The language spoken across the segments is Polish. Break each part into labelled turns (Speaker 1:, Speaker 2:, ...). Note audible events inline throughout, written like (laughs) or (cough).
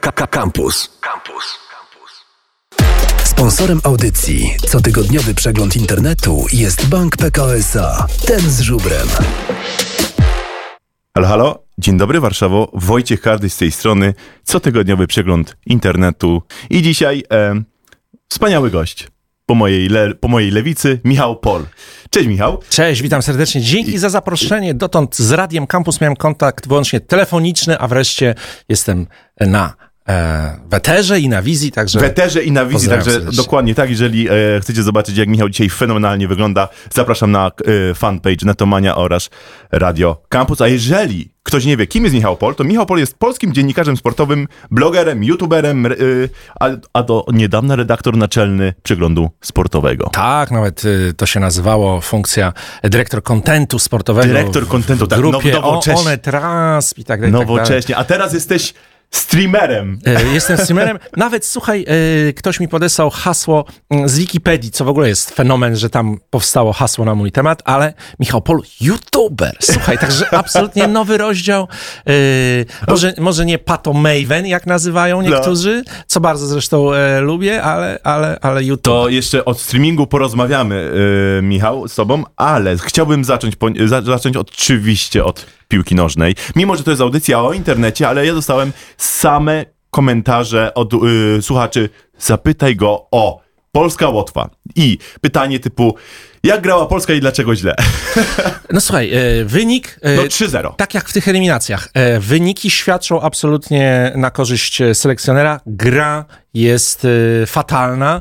Speaker 1: Campus. Campus. Sponsorem audycji cotygodniowy przegląd internetu jest Bank PKO SA. Ten z żubrem.
Speaker 2: Halo, halo, dzień dobry Warszawo, Wojciech Kardy z tej strony, cotygodniowy przegląd internetu i dzisiaj e, wspaniały gość po mojej, le, po mojej lewicy, Michał Pol. Cześć Michał.
Speaker 3: Cześć, witam serdecznie. Dzięki za zaproszenie. Dotąd z Radiem Campus miałem kontakt wyłącznie telefoniczny, a wreszcie jestem na e, weterze i na wizji, także...
Speaker 2: Weterze i na wizji, także
Speaker 3: serdecznie.
Speaker 2: dokładnie tak. Jeżeli e, chcecie zobaczyć, jak Michał dzisiaj fenomenalnie wygląda, zapraszam na e, fanpage Netomania oraz Radio Campus. A jeżeli ktoś nie wie, kim jest Michał Pol, to Michał Pol jest polskim dziennikarzem sportowym, blogerem, youtuberem, y, a, a do niedawna redaktor naczelny przeglądu sportowego.
Speaker 3: Tak, nawet y, to się nazywało funkcja dyrektor kontentu sportowego.
Speaker 2: Dyrektor
Speaker 3: w-
Speaker 2: kontentu,
Speaker 3: w
Speaker 2: tak,
Speaker 3: grupie
Speaker 2: now- nowocześnie.
Speaker 3: One Trans i tak dalej. i tak dalej.
Speaker 2: Nowocześnie. A teraz jesteś streamerem.
Speaker 3: E, Jestem streamerem. Nawet słuchaj, e, ktoś mi podesłał hasło mm, z Wikipedii, co w ogóle jest fenomen, że tam powstało hasło na mój temat, ale Michał Pol, youtuber. Słuchaj, także absolutnie nowy rozdział. E, Może, może nie Pato Maven, jak nazywają niektórzy, co bardzo zresztą lubię, ale, ale, ale YouTube.
Speaker 2: To jeszcze od streamingu porozmawiamy, Michał, z tobą, ale chciałbym zacząć, zacząć oczywiście od piłki nożnej. Mimo, że to jest audycja o internecie, ale ja dostałem same komentarze od yy, słuchaczy. Zapytaj go o Polska Łotwa. I pytanie typu, jak grała Polska i dlaczego źle? (laughs)
Speaker 3: No słuchaj, e, wynik... e,
Speaker 2: No 3-0.
Speaker 3: Tak jak w tych eliminacjach. E, Wyniki świadczą absolutnie na korzyść selekcjonera. Gra jest fatalna.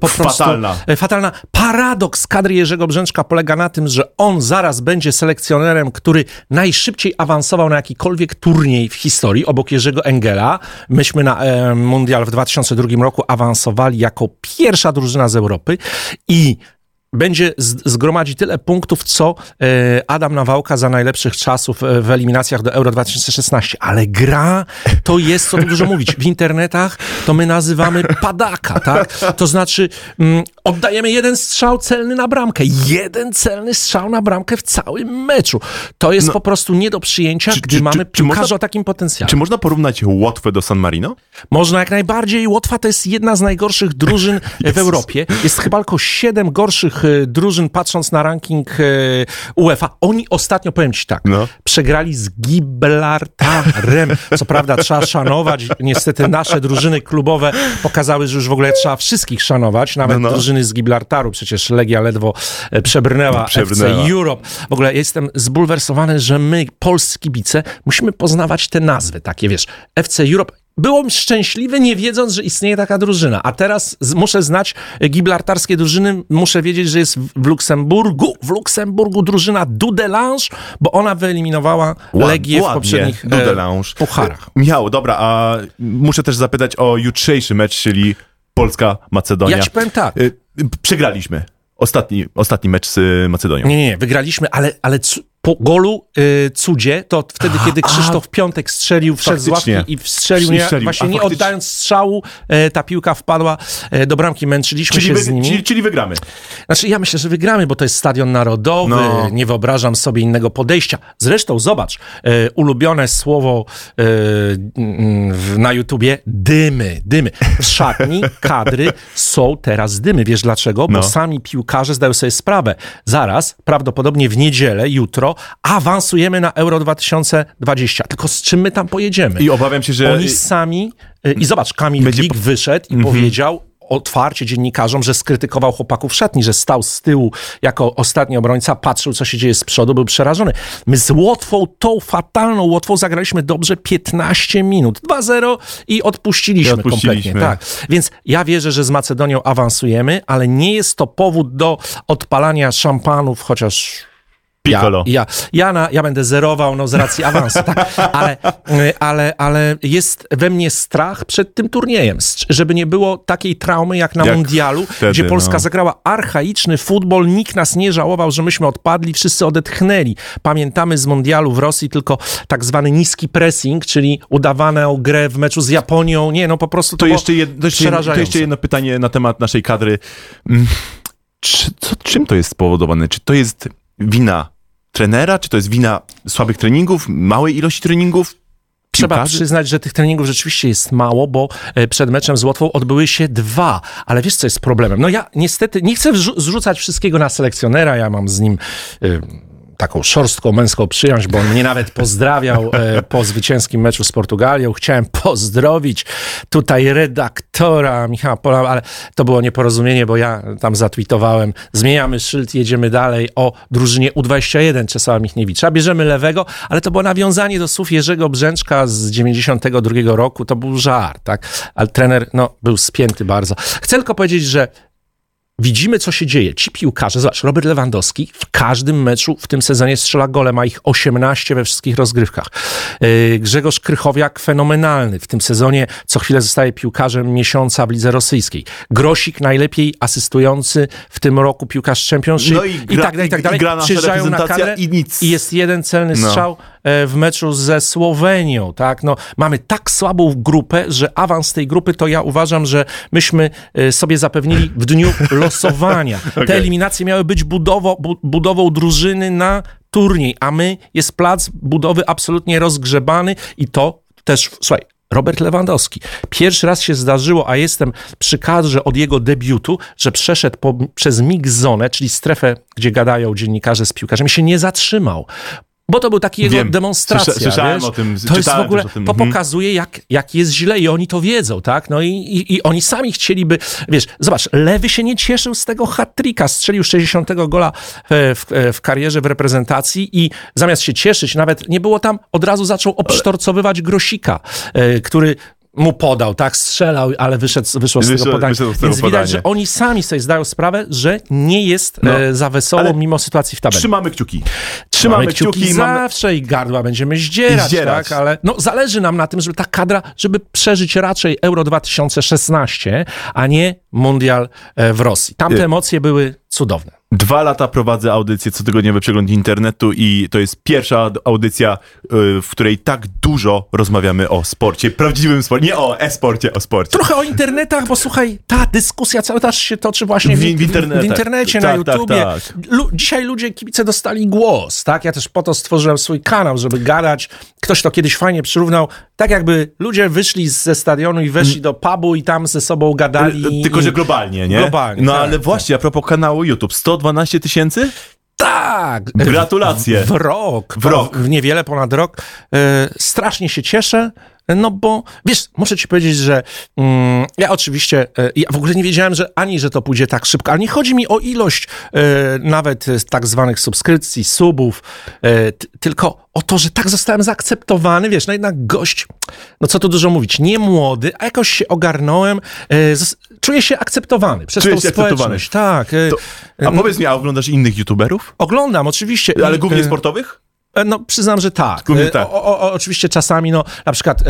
Speaker 3: Po prostu,
Speaker 2: Fatalna.
Speaker 3: Fatalna. Paradoks kadry Jerzego Brzęczka polega na tym, że on zaraz będzie selekcjonerem, który najszybciej awansował na jakikolwiek turniej w historii, obok Jerzego Engela. Myśmy na Mundial w 2002 roku awansowali jako pierwsza drużyna z Europy i będzie zgromadzi tyle punktów, co e, Adam Nawałka za najlepszych czasów e, w eliminacjach do Euro 2016. Ale gra to jest, co tu dużo mówić. W internetach to my nazywamy padaka, tak? To znaczy mm, oddajemy jeden strzał celny na bramkę. Jeden celny strzał na bramkę w całym meczu. To jest po prostu nie do przyjęcia,
Speaker 2: Czy-
Speaker 3: gdy
Speaker 2: czy-
Speaker 3: mamy
Speaker 2: czy- można-
Speaker 3: o takim potencjale.
Speaker 2: Czy można porównać Łotwę do San Marino?
Speaker 3: Można jak najbardziej. Łotwa to jest jedna z najgorszych drużyn (laughs) w Europie. Jest chyba tylko siedem gorszych e, drużyn, patrząc na ranking e, UEFA. Oni ostatnio, powiem ci tak,
Speaker 2: No.
Speaker 3: przegrali z Gibraltarem. Co prawda trzeba szanować. Niestety nasze drużyny klubowe pokazały, że już w ogóle trzeba wszystkich szanować. Nawet
Speaker 2: No, no.
Speaker 3: drużyny z Gibraltaru. Przecież Legia ledwo e, przebrnęła,
Speaker 2: Przebrnęła.
Speaker 3: FC Europe. W ogóle jestem zbulwersowany, że my, polscy kibice, musimy poznawać te nazwy takie, wiesz, FC Europe. Byłem szczęśliwy, nie wiedząc, że istnieje taka drużyna. A teraz muszę znać gibraltarskie drużyny, muszę wiedzieć, że jest w, w Luksemburgu, w Luksemburgu drużyna Dudelange, bo ona wyeliminowała
Speaker 2: Ład-
Speaker 3: Legię w
Speaker 2: ładnie,
Speaker 3: poprzednich
Speaker 2: Dudelange.
Speaker 3: e, pucharach.
Speaker 2: Michał, dobra, a muszę też zapytać o jutrzejszy mecz, czyli Polska-Macedonia.
Speaker 3: Ja ci powiem tak.
Speaker 2: Y, Przegraliśmy. Ostatni, ostatni mecz z Macedonią.
Speaker 3: Nie, nie, nie, wygraliśmy, ale, ale po golu y, cudzie, to wtedy, kiedy Krzysztof Piątek strzelił, wszedł z ławki i strzelił, nie,
Speaker 2: strzelił.
Speaker 3: właśnie
Speaker 2: A
Speaker 3: nie oddając strzału, e, ta piłka wpadła e, do bramki, męczyliśmy
Speaker 2: Czyli,
Speaker 3: się
Speaker 2: wy,
Speaker 3: z nimi.
Speaker 2: czyli, czyli wygramy.
Speaker 3: Znaczy, ja myślę, że wygramy, bo to jest stadion narodowy,
Speaker 2: No.
Speaker 3: nie wyobrażam sobie innego podejścia. Zresztą, zobacz, e, ulubione słowo na YouTubie, dymy, dymy. W szatni (laughs) kadry są teraz dymy. Wiesz dlaczego? Bo
Speaker 2: No.
Speaker 3: sami piłkarze zdają sobie sprawę. Zaraz, prawdopodobnie w niedzielę, jutro, awansujemy na Euro 2020. Tylko z czym my tam pojedziemy?
Speaker 2: I obawiam się, że...
Speaker 3: Oni sami. y, I zobacz, Kamil
Speaker 2: Będzie
Speaker 3: Glik wyszedł i powiedział otwarcie dziennikarzom, że skrytykował chłopaków szatni, że stał z tyłu jako ostatni obrońca, patrzył, co się dzieje z przodu, był przerażony. My z Łotwą, tą fatalną Łotwą zagraliśmy dobrze 15 minut. 2-0 i odpuściliśmy,
Speaker 2: I odpuściliśmy.
Speaker 3: kompletnie. Tak. Więc ja wierzę, że z Macedonią awansujemy, ale nie jest to powód do odpalania szampanów, chociaż
Speaker 2: Piccolo.
Speaker 3: ja, ja, ja, na, ja będę zerował no, z racji awansu, tak. ale, y, ale, ale jest we mnie strach przed tym turniejem, żeby nie było takiej traumy jak na
Speaker 2: Jak
Speaker 3: mundialu,
Speaker 2: wtedy,
Speaker 3: gdzie Polska
Speaker 2: no.
Speaker 3: zagrała archaiczny futbol, nikt nas nie żałował, że myśmy odpadli, wszyscy odetchnęli. Pamiętamy z mundialu w Rosji tylko tak zwany niski pressing, czyli udawaną grę w meczu z Japonią. Nie, no po prostu to,
Speaker 2: To jeszcze, jed, to, jeszcze jedno, to jeszcze jedno pytanie na temat naszej kadry. Mm, Czy, co, czym to jest spowodowane? Czy to jest wina trenera? Czy to jest wina słabych treningów, małej ilości treningów?
Speaker 3: Trzeba
Speaker 2: piłkarzy?
Speaker 3: przyznać, że tych treningów rzeczywiście jest mało, bo e, przed meczem z Łotwą odbyły się dwa. Ale wiesz, co jest problemem? No ja niestety nie chcę zrzucać wszystkiego na selekcjonera, ja mam z nim... y, taką szorstką męską przyjąć, bo on mnie nawet pozdrawiał e, po zwycięskim meczu z Portugalią. Chciałem pozdrowić tutaj redaktora Michała Pola, ale to było nieporozumienie, bo ja tam zatwitowałem. Zmieniamy szyld, jedziemy dalej o drużynie U21 Czesława Michniewicza. Bierzemy lewego, ale to było nawiązanie do słów Jerzego Brzęczka z 92 roku. To był żart, tak? Ale trener, no, był spięty bardzo. Chcę tylko powiedzieć, że widzimy, co się dzieje. Ci piłkarze, zobacz, Robert Lewandowski w każdym meczu w tym sezonie strzela gole, ma ich 18 we wszystkich rozgrywkach. Yy, Grzegorz Krychowiak fenomenalny. W tym sezonie co chwilę zostaje piłkarzem miesiąca w lidze rosyjskiej. Grosik najlepiej asystujący w tym roku piłkarz Championship
Speaker 2: No i gra-
Speaker 3: tak dalej, i tak
Speaker 2: i
Speaker 3: dalej.
Speaker 2: gra nasza
Speaker 3: Przyjeżdżają na kadrę
Speaker 2: i nic.
Speaker 3: I jest jeden celny
Speaker 2: No.
Speaker 3: strzał e, w meczu ze Słowenią, tak? No, mamy tak słabą grupę, że awans tej grupy to ja uważam, że myśmy e, sobie zapewnili w dniu (laughs) losowania. Te
Speaker 2: Okej.
Speaker 3: eliminacje miały być budowo, bu, budową drużyny na turniej, a my jest plac budowy absolutnie rozgrzebany i to też, słuchaj, Robert Lewandowski. Pierwszy raz się zdarzyło, a jestem przy kadrze od jego debiutu, że przeszedł po, przez mix zonę, czyli strefę, gdzie gadają dziennikarze z piłkarzami, się nie zatrzymał. Bo to był taki jego
Speaker 2: Wiem.
Speaker 3: demonstracja.
Speaker 2: Słysza- słyszałem
Speaker 3: wiesz?
Speaker 2: o tym,
Speaker 3: To jest w ogóle,
Speaker 2: tym.
Speaker 3: to
Speaker 2: Mhm.
Speaker 3: pokazuje, jak, jak jest źle i oni to wiedzą, tak? No i, i, i oni sami chcieliby, wiesz, zobacz, Lewy się nie cieszył z tego hat-tricka, strzelił 60 gola e, w, e, w karierze w reprezentacji i zamiast się cieszyć, nawet nie było tam, od razu zaczął obsztorcowywać Grosika, e, który mu podał, tak, strzelał, ale wyszedł, wyszło z
Speaker 2: Wyszło-
Speaker 3: tego podania.
Speaker 2: wyszło z tego
Speaker 3: Więc widać,
Speaker 2: podanie.
Speaker 3: że oni sami sobie zdają sprawę, że nie jest
Speaker 2: No.
Speaker 3: e, za wesoło, mimo sytuacji w tabeli.
Speaker 2: Trzymamy kciuki.
Speaker 3: Trzymamy
Speaker 2: Trzymamy
Speaker 3: kciuki,
Speaker 2: kciuki, mamy-
Speaker 3: zawsze i gardła będziemy zdzierać,
Speaker 2: Zdzierać.
Speaker 3: tak? Ale no, zależy nam na tym, żeby ta kadra, żeby przeżyć raczej Euro 2016, a nie Mundial e, w Rosji. Tamte emocje były cudowne.
Speaker 2: Dwa lata prowadzę audycję cotygodniowy przegląd internetu i to jest pierwsza audycja, y, w której tak dużo rozmawiamy o sporcie, prawdziwym sporcie, nie o e-sporcie, o sporcie.
Speaker 3: Trochę o internetach, bo słuchaj, ta dyskusja cały czas się toczy właśnie w,
Speaker 2: W- w
Speaker 3: w internecie,
Speaker 2: Tak,
Speaker 3: na
Speaker 2: tak,
Speaker 3: YouTubie.
Speaker 2: tak.
Speaker 3: Lu- dzisiaj ludzie, kibice dostali głos, tak? Ja też po to stworzyłem swój kanał, żeby gadać. Ktoś to kiedyś fajnie przyrównał, tak jakby ludzie wyszli ze stadionu i weszli do pubu i tam ze sobą gadali.
Speaker 2: Tylko, że globalnie, nie?
Speaker 3: Globalnie,
Speaker 2: No
Speaker 3: tak,
Speaker 2: ale właśnie, a propos kanału YouTube, 112 tysięcy?
Speaker 3: Tak!
Speaker 2: Gratulacje.
Speaker 3: W, w rok.
Speaker 2: W rok.
Speaker 3: W niewiele ponad rok. E, strasznie się cieszę. No bo, wiesz, muszę ci powiedzieć, że mm, ja oczywiście, e, ja w ogóle nie wiedziałem, że ani, że to pójdzie tak szybko, ale nie chodzi mi o ilość e, nawet tak zwanych subskrypcji, subów, t- tylko o to, że tak zostałem zaakceptowany, wiesz, no jednak gość, no co tu dużo mówić, nie młody, a jakoś się ogarnąłem, zos- czuję się akceptowany przez
Speaker 2: Czujesz
Speaker 3: tą
Speaker 2: się akceptowany.
Speaker 3: społeczność. Tak.
Speaker 2: To, a powiedz mi, a oglądasz innych youtuberów?
Speaker 3: Oglądam, oczywiście.
Speaker 2: Ale głównie sportowych?
Speaker 3: E, No, przyznam, że tak. E,
Speaker 2: tak.
Speaker 3: O, o, oczywiście czasami, no, na przykład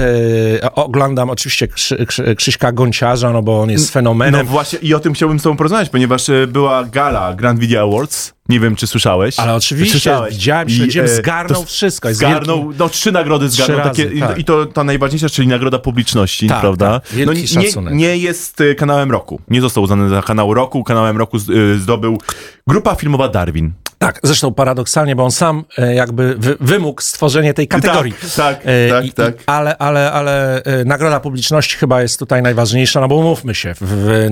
Speaker 3: e, oglądam oczywiście Krzy, Krzy, Krzyśka Gonciarza, no bo on jest
Speaker 2: No
Speaker 3: fenomenem.
Speaker 2: właśnie i o tym chciałbym z tobą porozmawiać, ponieważ e, była gala Grand Video Awards. Nie wiem, czy słyszałeś.
Speaker 3: Ale oczywiście,
Speaker 2: Słyszałeś.
Speaker 3: widziałem,
Speaker 2: I,
Speaker 3: śledziłem,
Speaker 2: e,
Speaker 3: zgarnął
Speaker 2: to
Speaker 3: wszystko. Jest
Speaker 2: Zgarnął,
Speaker 3: wielkim-
Speaker 2: no trzy nagrody zgarnął,
Speaker 3: razy,
Speaker 2: takie, i-
Speaker 3: tak.
Speaker 2: i to ta najważniejsza, czyli nagroda publiczności,
Speaker 3: Tak,
Speaker 2: prawda?
Speaker 3: tak.
Speaker 2: No, nie, nie jest e, kanałem roku. Nie został uznany za kanał roku. Kanałem roku e, zdobył grupa filmowa Darwin.
Speaker 3: Tak, zresztą paradoksalnie, bo on sam e, jakby wy, wymógł stworzenie tej kategorii.
Speaker 2: Tak, tak,
Speaker 3: E,
Speaker 2: tak,
Speaker 3: i,
Speaker 2: tak.
Speaker 3: I, ale ale, ale nagroda publiczności chyba jest tutaj najważniejsza, no bo umówmy się, w, w,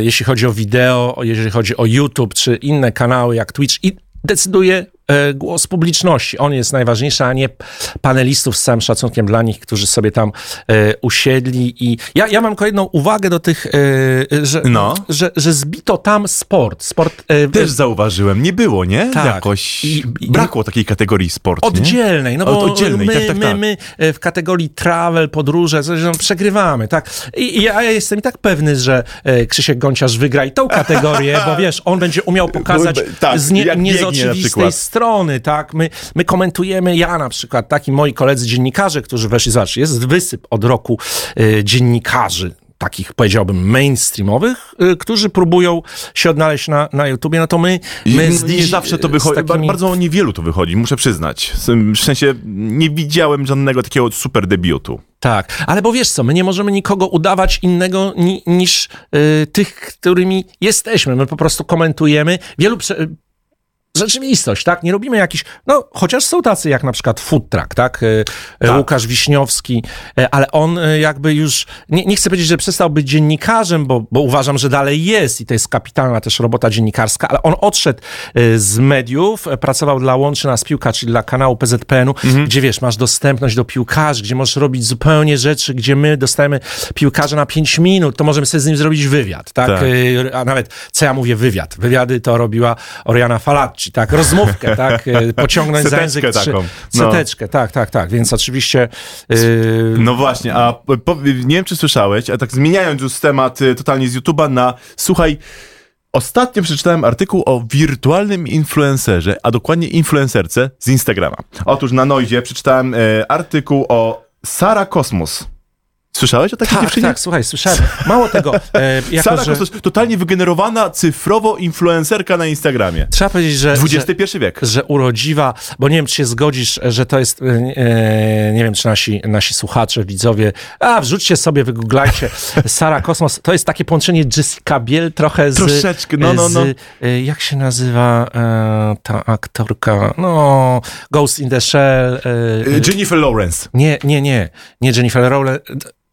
Speaker 3: jeśli chodzi o wideo, jeżeli chodzi o YouTube czy inne kanały jak Twitch i decyduje głos publiczności. On jest najważniejszy, a nie panelistów z całym szacunkiem dla nich, którzy sobie tam e, usiedli i ja, ja mam tylko jedną uwagę do tych, e, że,
Speaker 2: No.
Speaker 3: że, że zbito tam sport. Sport e,
Speaker 2: Też zauważyłem, nie było, nie?
Speaker 3: Tak.
Speaker 2: Jakoś
Speaker 3: I- i-
Speaker 2: brakło takiej kategorii sport, nie?
Speaker 3: Oddzielnej, no
Speaker 2: Od-
Speaker 3: bo
Speaker 2: oddzielnej,
Speaker 3: my,
Speaker 2: tak, tak,
Speaker 3: my,
Speaker 2: tak.
Speaker 3: my e, w kategorii travel, podróże, coś przegrywamy, tak. I, i ja jestem i tak pewny, że e, Krzysiek Gonciarz wygra i tą kategorię, bo (laughs) wiesz, on będzie umiał pokazać
Speaker 2: Tak,
Speaker 3: z nie, nie strony, tak. My, my komentujemy, ja na przykład, tak, i moi koledzy dziennikarze, którzy weszli, zobacz, jest wysyp od roku e, dziennikarzy, takich powiedziałbym mainstreamowych, y, którzy próbują się odnaleźć na, na YouTubie, no to my, my z,
Speaker 2: nie zawsze to wychodzi,
Speaker 3: takimi-
Speaker 2: bardzo niewielu to wychodzi, muszę przyznać. W sensie nie widziałem żadnego takiego super debiutu.
Speaker 3: Tak, ale bo wiesz co, my nie możemy nikogo udawać innego ni, niż y, tych, którymi jesteśmy. My po prostu komentujemy. Wielu prze, rzeczywistość, tak? Nie robimy jakichś, no chociaż są tacy jak na przykład Food Truck, tak? E,
Speaker 2: Tak.
Speaker 3: Łukasz Wiśniowski, e, ale on e, jakby już, nie, nie chcę powiedzieć, że przestał być dziennikarzem, bo, bo uważam, że dalej jest i to jest kapitalna też robota dziennikarska, ale on odszedł e, z mediów, e, pracował dla Łączy Nas Piłka, czyli dla kanału PZPN-u,
Speaker 2: Mhm.
Speaker 3: gdzie wiesz, masz dostępność do piłkarzy, gdzie możesz robić zupełnie rzeczy, gdzie my dostajemy piłkarza na 5 minut, to możemy sobie z nim zrobić wywiad, tak?
Speaker 2: Tak.
Speaker 3: E, A nawet, co ja mówię, wywiad. Wywiady to robiła Oriana Falacci, tak? Rozmówkę, (laughs) tak? E, Pociągnąć za język
Speaker 2: taką. No.
Speaker 3: Seteczkę, tak, tak, tak. Więc oczywiście yy,
Speaker 2: No właśnie, a po, nie wiem, czy słyszałeś, a tak zmieniając już temat y, totalnie z YouTube'a na, słuchaj, ostatnio przeczytałem artykuł o wirtualnym influencerze, a dokładnie influencerce z Instagrama. Otóż na Noizie przeczytałem y, artykuł o Sara Kosmos. Słyszałeś o takiej
Speaker 3: tak,
Speaker 2: dziewczynie?
Speaker 3: tak, słuchaj, słyszałem. Mało tego, e, (laughs) jako,
Speaker 2: Sara
Speaker 3: że
Speaker 2: Kosmos, totalnie wygenerowana cyfrowo influencerka na Instagramie.
Speaker 3: trzeba powiedzieć, że, że,
Speaker 2: XXI wiek.
Speaker 3: że urodziwa, bo nie wiem, czy się zgodzisz, że to jest, e, e, nie wiem, czy nasi, nasi słuchacze, widzowie, a wrzućcie sobie, wygooglajcie, (laughs) Sara Kosmos, to jest takie połączenie Jessica Biel trochę z...
Speaker 2: Troszeczkę, no, no, no.
Speaker 3: Z, e, jak się nazywa e, ta aktorka? No, Ghost in the Shell.
Speaker 2: Jennifer Lawrence.
Speaker 3: Nie, nie, nie. Nie Jennifer Rowland.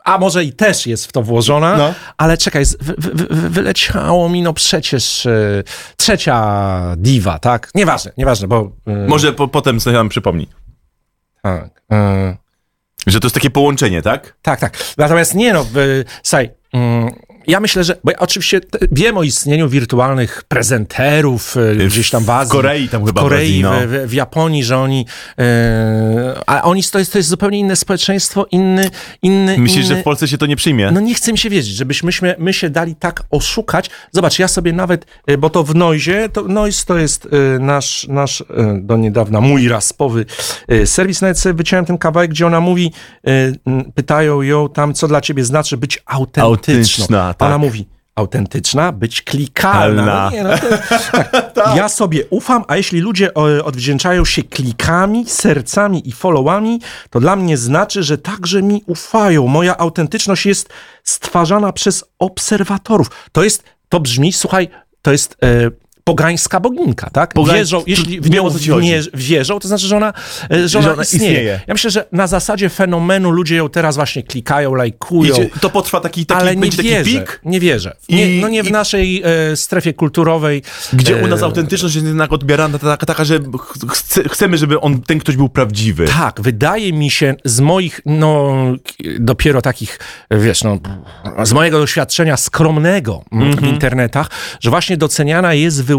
Speaker 3: A może i też jest w to włożona,
Speaker 2: No.
Speaker 3: ale czekaj, wy, wy, wy, wyleciało mi no przecież e, trzecia diwa, tak? Nieważne, nieważne, bo... e,
Speaker 2: Może po, potem sobie nam przypomni.
Speaker 3: Tak, e,
Speaker 2: Że to jest takie połączenie, tak?
Speaker 3: tak, tak. Natomiast nie no, słuchaj, mm, ja myślę, że, bo ja oczywiście wiem o istnieniu wirtualnych prezenterów e, gdzieś tam w Azji.
Speaker 2: Korei tam chyba
Speaker 3: w
Speaker 2: w
Speaker 3: Korei,
Speaker 2: Azji, no.
Speaker 3: w, w, w Japonii, że oni, e, a oni, to jest, to jest zupełnie inne społeczeństwo, inny, inny,
Speaker 2: Myślisz,
Speaker 3: inny,
Speaker 2: że w Polsce się to nie przyjmie?
Speaker 3: No nie chce mi się wierzyć, żebyśmy my, my się dali tak oszukać. Zobacz, ja sobie nawet, y, bo to w Noizie, to Noise to jest y, nasz, nasz y, do niedawna mój raspowy y, serwis. Nawet sobie wyciąłem ten kawałek, gdzie ona mówi, y, y, pytają ją tam, co dla ciebie znaczy być autentyczną.
Speaker 2: Autentyczna, tak.
Speaker 3: Ona mówi, autentyczna, być klikalna. No nie, no (laughs) tak. Ja sobie ufam, a jeśli ludzie o, odwdzięczają się klikami, sercami i followami, to dla mnie znaczy, że także mi ufają. Moja autentyczność jest stwarzana przez obserwatorów. To jest, to brzmi, słuchaj, to jest... E, Pogańska boginka, tak?
Speaker 2: Pogań-
Speaker 3: Wierzą, jeśli w nią nie wierzą, to znaczy, że ona, że ona,
Speaker 2: Że ona
Speaker 3: istnieje.
Speaker 2: istnieje.
Speaker 3: Ja myślę, że na zasadzie fenomenu ludzie ją teraz właśnie klikają, lajkują.
Speaker 2: I czy to potrwa taki, taki,
Speaker 3: ale nie
Speaker 2: będzie taki
Speaker 3: wierzę,
Speaker 2: pik,
Speaker 3: nie wierzę. Nie,
Speaker 2: I-
Speaker 3: no nie w
Speaker 2: i-
Speaker 3: naszej e, strefie kulturowej.
Speaker 2: gdzie u
Speaker 3: e,
Speaker 2: nas autentyczność jest jednak odbierana taka, taka że ch- chce, chcemy, żeby on, ten ktoś był prawdziwy.
Speaker 3: Tak, wydaje mi się z moich, no dopiero takich, wiesz, no z mojego doświadczenia skromnego mm, w internetach, że właśnie doceniana jest wyłącznie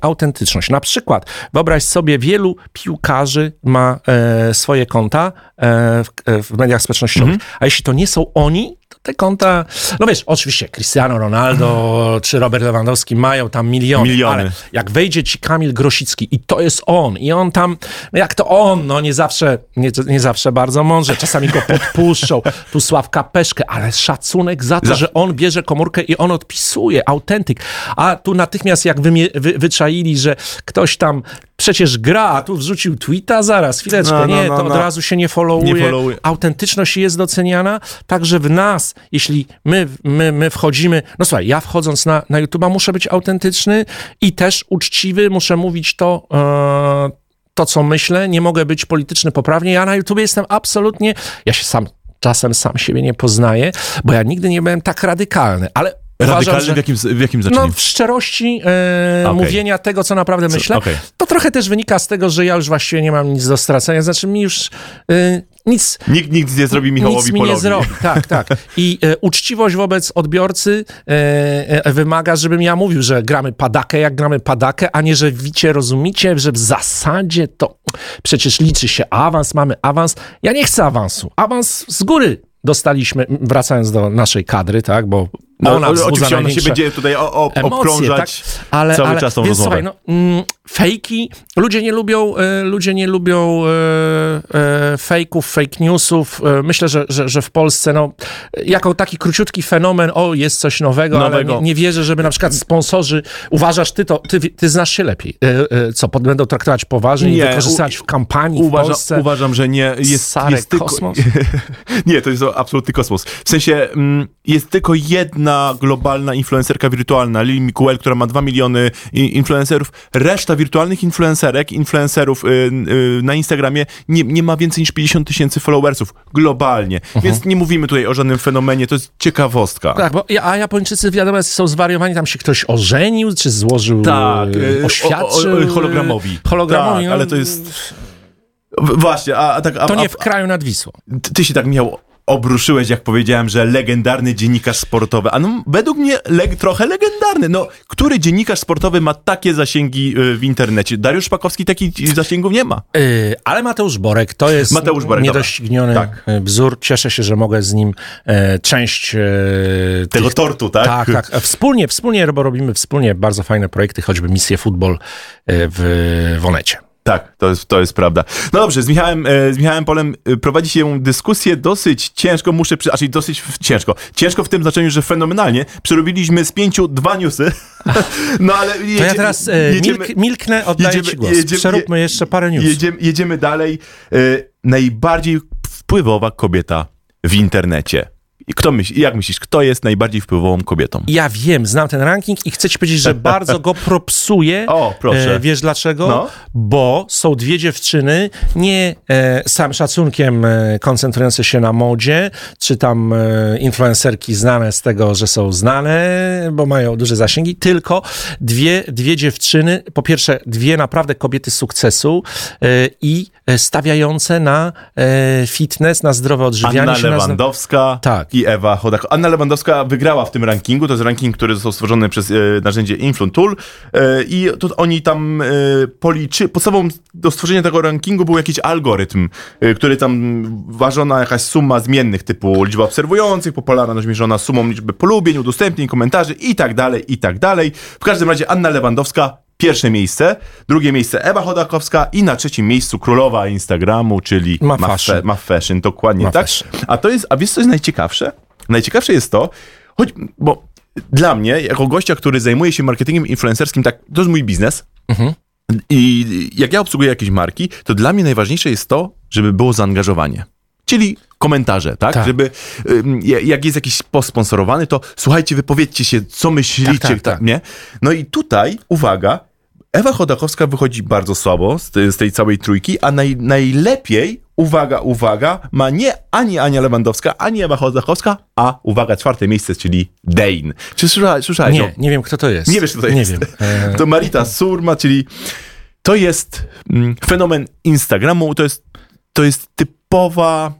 Speaker 3: autentyczność. Na przykład, wyobraź sobie, wielu piłkarzy ma e, swoje konta e, w, e, w mediach społecznościowych, a jeśli to nie są oni, te konta, no wiesz, oczywiście Cristiano Ronaldo czy Robert Lewandowski mają tam miliony,
Speaker 2: Miliony.
Speaker 3: ale jak wejdzie ci Kamil Grosicki i to jest on, i on tam, no jak to on, no nie zawsze, nie, nie zawsze bardzo mądrze, czasami go podpuszczą, (laughs) tu Sławka Peszkę, ale szacunek za to,
Speaker 2: Za-
Speaker 3: że on bierze komórkę i on odpisuje, autentyk. A tu natychmiast jak wymie, wy, wyczaili, że ktoś tam przecież gra, a tu wrzucił tweeta, zaraz, chwileczkę,
Speaker 2: No, no,
Speaker 3: nie,
Speaker 2: no,
Speaker 3: to od
Speaker 2: no.
Speaker 3: razu się nie followuje.
Speaker 2: Nie followuje.
Speaker 3: Autentyczność jest doceniana, także w nas, jeśli my, my, my wchodzimy, no słuchaj, ja wchodząc na, na YouTube'a muszę być autentyczny i też uczciwy, muszę mówić to, e, to co myślę, nie mogę być polityczny poprawnie, ja na YouTubie jestem absolutnie, ja się sam, czasem sam siebie nie poznaję, bo ja nigdy nie byłem tak radykalny, ale
Speaker 2: Radykalny
Speaker 3: że...
Speaker 2: w jakim, w jakim znaczeniu?
Speaker 3: No, w szczerości e,
Speaker 2: Okej.
Speaker 3: mówienia tego, co naprawdę myślę.
Speaker 2: okej.
Speaker 3: To trochę też wynika z tego, że ja już właściwie nie mam nic do stracenia. Znaczy, mi już e, nic.
Speaker 2: Nikt, nikt nie zrobi Michałowi
Speaker 3: Nic mi
Speaker 2: Polowi.
Speaker 3: nie zrobi. Tak, tak. I e, uczciwość wobec odbiorcy e, e, wymaga, żebym ja mówił, że gramy padakę, jak gramy padakę, a nie, że wicie, rozumicie, że w zasadzie to przecież liczy się awans, mamy awans. Ja nie chcę awansu. Awans z góry dostaliśmy, wracając do naszej kadry, tak, bo
Speaker 2: No,
Speaker 3: ona
Speaker 2: oczywiście ona się będzie tutaj o, o,
Speaker 3: emocje,
Speaker 2: obkrążać
Speaker 3: tak? ale,
Speaker 2: cały
Speaker 3: ale,
Speaker 2: czas tą
Speaker 3: więc
Speaker 2: rozmowę.
Speaker 3: słuchaj, no, mm, fejki, ludzie nie lubią, e, ludzie nie lubią e, fejków, fake newsów. Myślę, że, że, że w Polsce, no, jako taki króciutki fenomen, o, jest coś nowego,
Speaker 2: Nowego.
Speaker 3: ale nie, nie wierzę, żeby na przykład sponsorzy, uważasz ty to, ty, ty znasz się lepiej, co, pod, będą traktować poważnie i
Speaker 2: Nie,
Speaker 3: wykorzystywać w kampanii w
Speaker 2: Uważa,
Speaker 3: Polsce.
Speaker 2: uważam, że nie. Jest,
Speaker 3: Sarę
Speaker 2: jest tylko,
Speaker 3: kosmos? (laughs)
Speaker 2: nie, to jest absolutny kosmos. W sensie mm, jest tylko jedna globalna influencerka wirtualna, Lili Mikuel, która ma 2 miliony influencerów. Reszta wirtualnych influencerek, influencerów y, y, na Instagramie nie, nie ma więcej niż 50 tysięcy followersów globalnie. Więc nie mówimy tutaj o żadnym fenomenie, to jest ciekawostka.
Speaker 3: Tak, bo, a Japończycy wiadomo są zwariowani, tam się ktoś ożenił, czy złożył,
Speaker 2: Tak,
Speaker 3: e,
Speaker 2: y,
Speaker 3: oświadczył.
Speaker 2: o- o- hologramowi.
Speaker 3: Hologramowi,
Speaker 2: Tak,
Speaker 3: no,
Speaker 2: ale to jest... Właśnie, a, a tak... A,
Speaker 3: To nie w kraju nad Wisłą.
Speaker 2: ty- ty się tak, Michał, obruszyłeś, jak powiedziałem, że legendarny dziennikarz sportowy. A no, według mnie leg, trochę legendarny. No, który dziennikarz sportowy ma takie zasięgi y, w internecie? Dariusz Szpakowski takich zasięgów nie ma.
Speaker 3: Yy, ale Mateusz Borek to jest
Speaker 2: Mateusz Borek,
Speaker 3: niedościgniony.
Speaker 2: Tak.
Speaker 3: wzór. Cieszę się, że mogę z nim e, część e,
Speaker 2: Tego
Speaker 3: tych,
Speaker 2: tortu, tak?
Speaker 3: Tak, tak. (laughs) Wspólnie, wspólnie, bo robimy wspólnie bardzo fajne projekty, choćby misję futbol e, w Wonecie.
Speaker 2: Tak, to jest, to jest prawda. No dobrze, z Michałem, e, z Michałem Polem e, prowadzi się dyskusję dosyć ciężko, muszę, przy, znaczy dosyć ciężko. Ciężko w tym znaczeniu, że fenomenalnie. Przerobiliśmy z pięciu dwa newsy. (laughs) no ale
Speaker 3: To ja teraz e,
Speaker 2: jedziemy,
Speaker 3: milk, milknę, oddaję
Speaker 2: jedziemy-
Speaker 3: ci głos.
Speaker 2: jedziemy-
Speaker 3: Przeróbmy jeszcze parę news.
Speaker 2: jedziemy, jedziemy dalej. Najbardziej wpływowa kobieta w internecie. I Kto myśli, jak myślisz, kto jest najbardziej wpływową kobietą?
Speaker 3: Ja wiem, znam ten ranking i chcę ci powiedzieć, że bardzo go (laughs) propsuję.
Speaker 2: O, proszę.
Speaker 3: E, wiesz dlaczego?
Speaker 2: No.
Speaker 3: Bo są dwie dziewczyny, nie e, całym szacunkiem e, koncentrujące się na modzie, czy tam e, influencerki znane z tego, że są znane, bo mają duże zasięgi, tylko dwie, dwie dziewczyny, po pierwsze dwie naprawdę kobiety sukcesu e, i e, stawiające na fitness, na zdrowe odżywianie
Speaker 2: Anna
Speaker 3: się. na
Speaker 2: Lewandowska
Speaker 3: Tak.
Speaker 2: Ewa Chodak. Anna Lewandowska wygrała w tym rankingu. To jest ranking, który został stworzony przez e, narzędzie Influentool e, i to oni tam e, policzy... Podstawą do stworzenia tego rankingu był jakiś algorytm, który tam ważona jakaś suma zmiennych typu liczba obserwujących, popularność mierzona sumą liczby polubień, udostępnień, komentarzy i tak dalej, i tak dalej. W każdym razie Anna Lewandowska Pierwsze miejsce, drugie miejsce Ewa Chodakowska i na trzecim miejscu królowa Instagramu, czyli
Speaker 3: Ma
Speaker 2: Ma
Speaker 3: fashion.
Speaker 2: Fe- Ma Fashion, dokładnie
Speaker 3: Ma
Speaker 2: tak.
Speaker 3: fashion.
Speaker 2: A to jest, a wiesz co jest najciekawsze? Najciekawsze jest to, choć, bo dla mnie, jako gościa, który zajmuje się marketingiem influencerskim, tak, to jest mój biznes.
Speaker 3: Mhm.
Speaker 2: I jak ja obsługuję jakieś marki, to dla mnie najważniejsze jest to, żeby było zaangażowanie. Czyli komentarze, tak?
Speaker 3: Tak.
Speaker 2: Żeby, jak jest jakiś post sponsorowany, to słuchajcie, wypowiedzcie się, co myślicie,
Speaker 3: Tak, tak, tak.
Speaker 2: nie? No i tutaj, uwaga, Ewa Chodakowska wychodzi bardzo słabo z, tej- z tej całej trójki, a naj, najlepiej, uwaga, uwaga, ma nie ani Ania Lewandowska, ani Ewa Chodakowska, a uwaga, czwarte miejsce, czyli Dane. Czy słyszałeś? słyszałeś o-
Speaker 3: Nie, nie wiem kto to jest.
Speaker 2: nie wiesz, kto to
Speaker 3: nie
Speaker 2: jest.
Speaker 3: wiem. E, (laughs)
Speaker 2: To Marita Surma, czyli to jest mm, fenomen Instagramu, to jest, to jest typowa,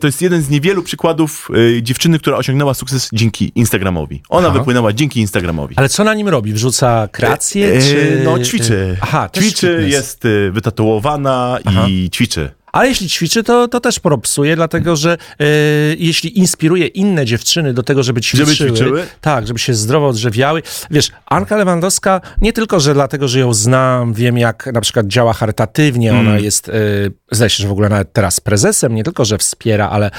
Speaker 2: to jest jeden z niewielu przykładów e, dziewczyny, która osiągnęła sukces dzięki Instagramowi. Ona
Speaker 3: Aha.
Speaker 2: wypłynęła dzięki Instagramowi.
Speaker 3: Ale co na nim robi? Wrzuca kreację?
Speaker 2: E,
Speaker 3: czy...
Speaker 2: No ćwiczy.
Speaker 3: Aha,
Speaker 2: ćwiczy, jest e, wytatuowana i ćwiczy.
Speaker 3: Ale jeśli ćwiczy, to, to też propsuje, dlatego że e, jeśli inspiruje inne dziewczyny do tego, żeby ćwiczyły,
Speaker 2: Żeby ćwiczyły?
Speaker 3: tak, żeby się zdrowo odżywiały. Wiesz, Anka Lewandowska, nie tylko, że dlatego, że ją znam, wiem jak na przykład działa charytatywnie,
Speaker 2: Mm.
Speaker 3: ona jest, e, zdaje się, że w ogóle nawet teraz prezesem, nie tylko, że wspiera, ale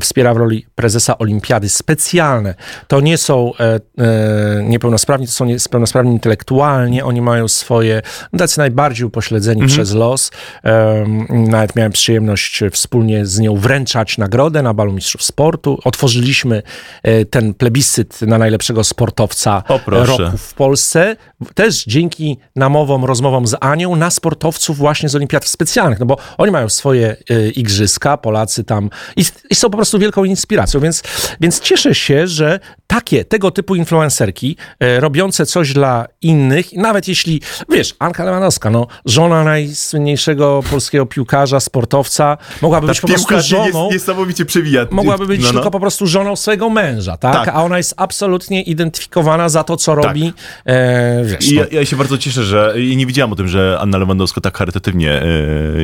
Speaker 3: wspiera w roli prezesa olimpiady specjalne. To nie są e, e, niepełnosprawni, to są niepełnosprawni intelektualnie, oni mają swoje, no, tacy najbardziej upośledzeni
Speaker 2: Mhm.
Speaker 3: przez los. Em, nawet miałem przyjemność wspólnie z nią wręczać nagrodę na balu mistrzów sportu. Otworzyliśmy e, ten plebiscyt na najlepszego sportowca roku w Polsce. Też dzięki namowom, rozmowom z Anią na sportowców właśnie z olimpiad specjalnych, no bo oni mają swoje e, igrzyska, Polacy tam i, i są po prostu wielką inspiracją, więc, więc cieszę się, że takie, tego typu influencerki e, robiące coś dla innych, nawet jeśli, wiesz, Anka Lewandowska, no, żona najsłynniejszego polskiego piłkarza, sportowca, mogłaby być po prostu żoną,
Speaker 2: jest, niesamowicie przewija.
Speaker 3: mogłaby być
Speaker 2: No, no.
Speaker 3: tylko po prostu żoną swojego męża, tak?
Speaker 2: Tak.
Speaker 3: A ona jest absolutnie identyfikowana za to, co robi, e, wiesz,
Speaker 2: I
Speaker 3: no,
Speaker 2: ja, ja się bardzo cieszę, że i nie wiedziałam o tym, że Anna Lewandowska tak charytatywnie e,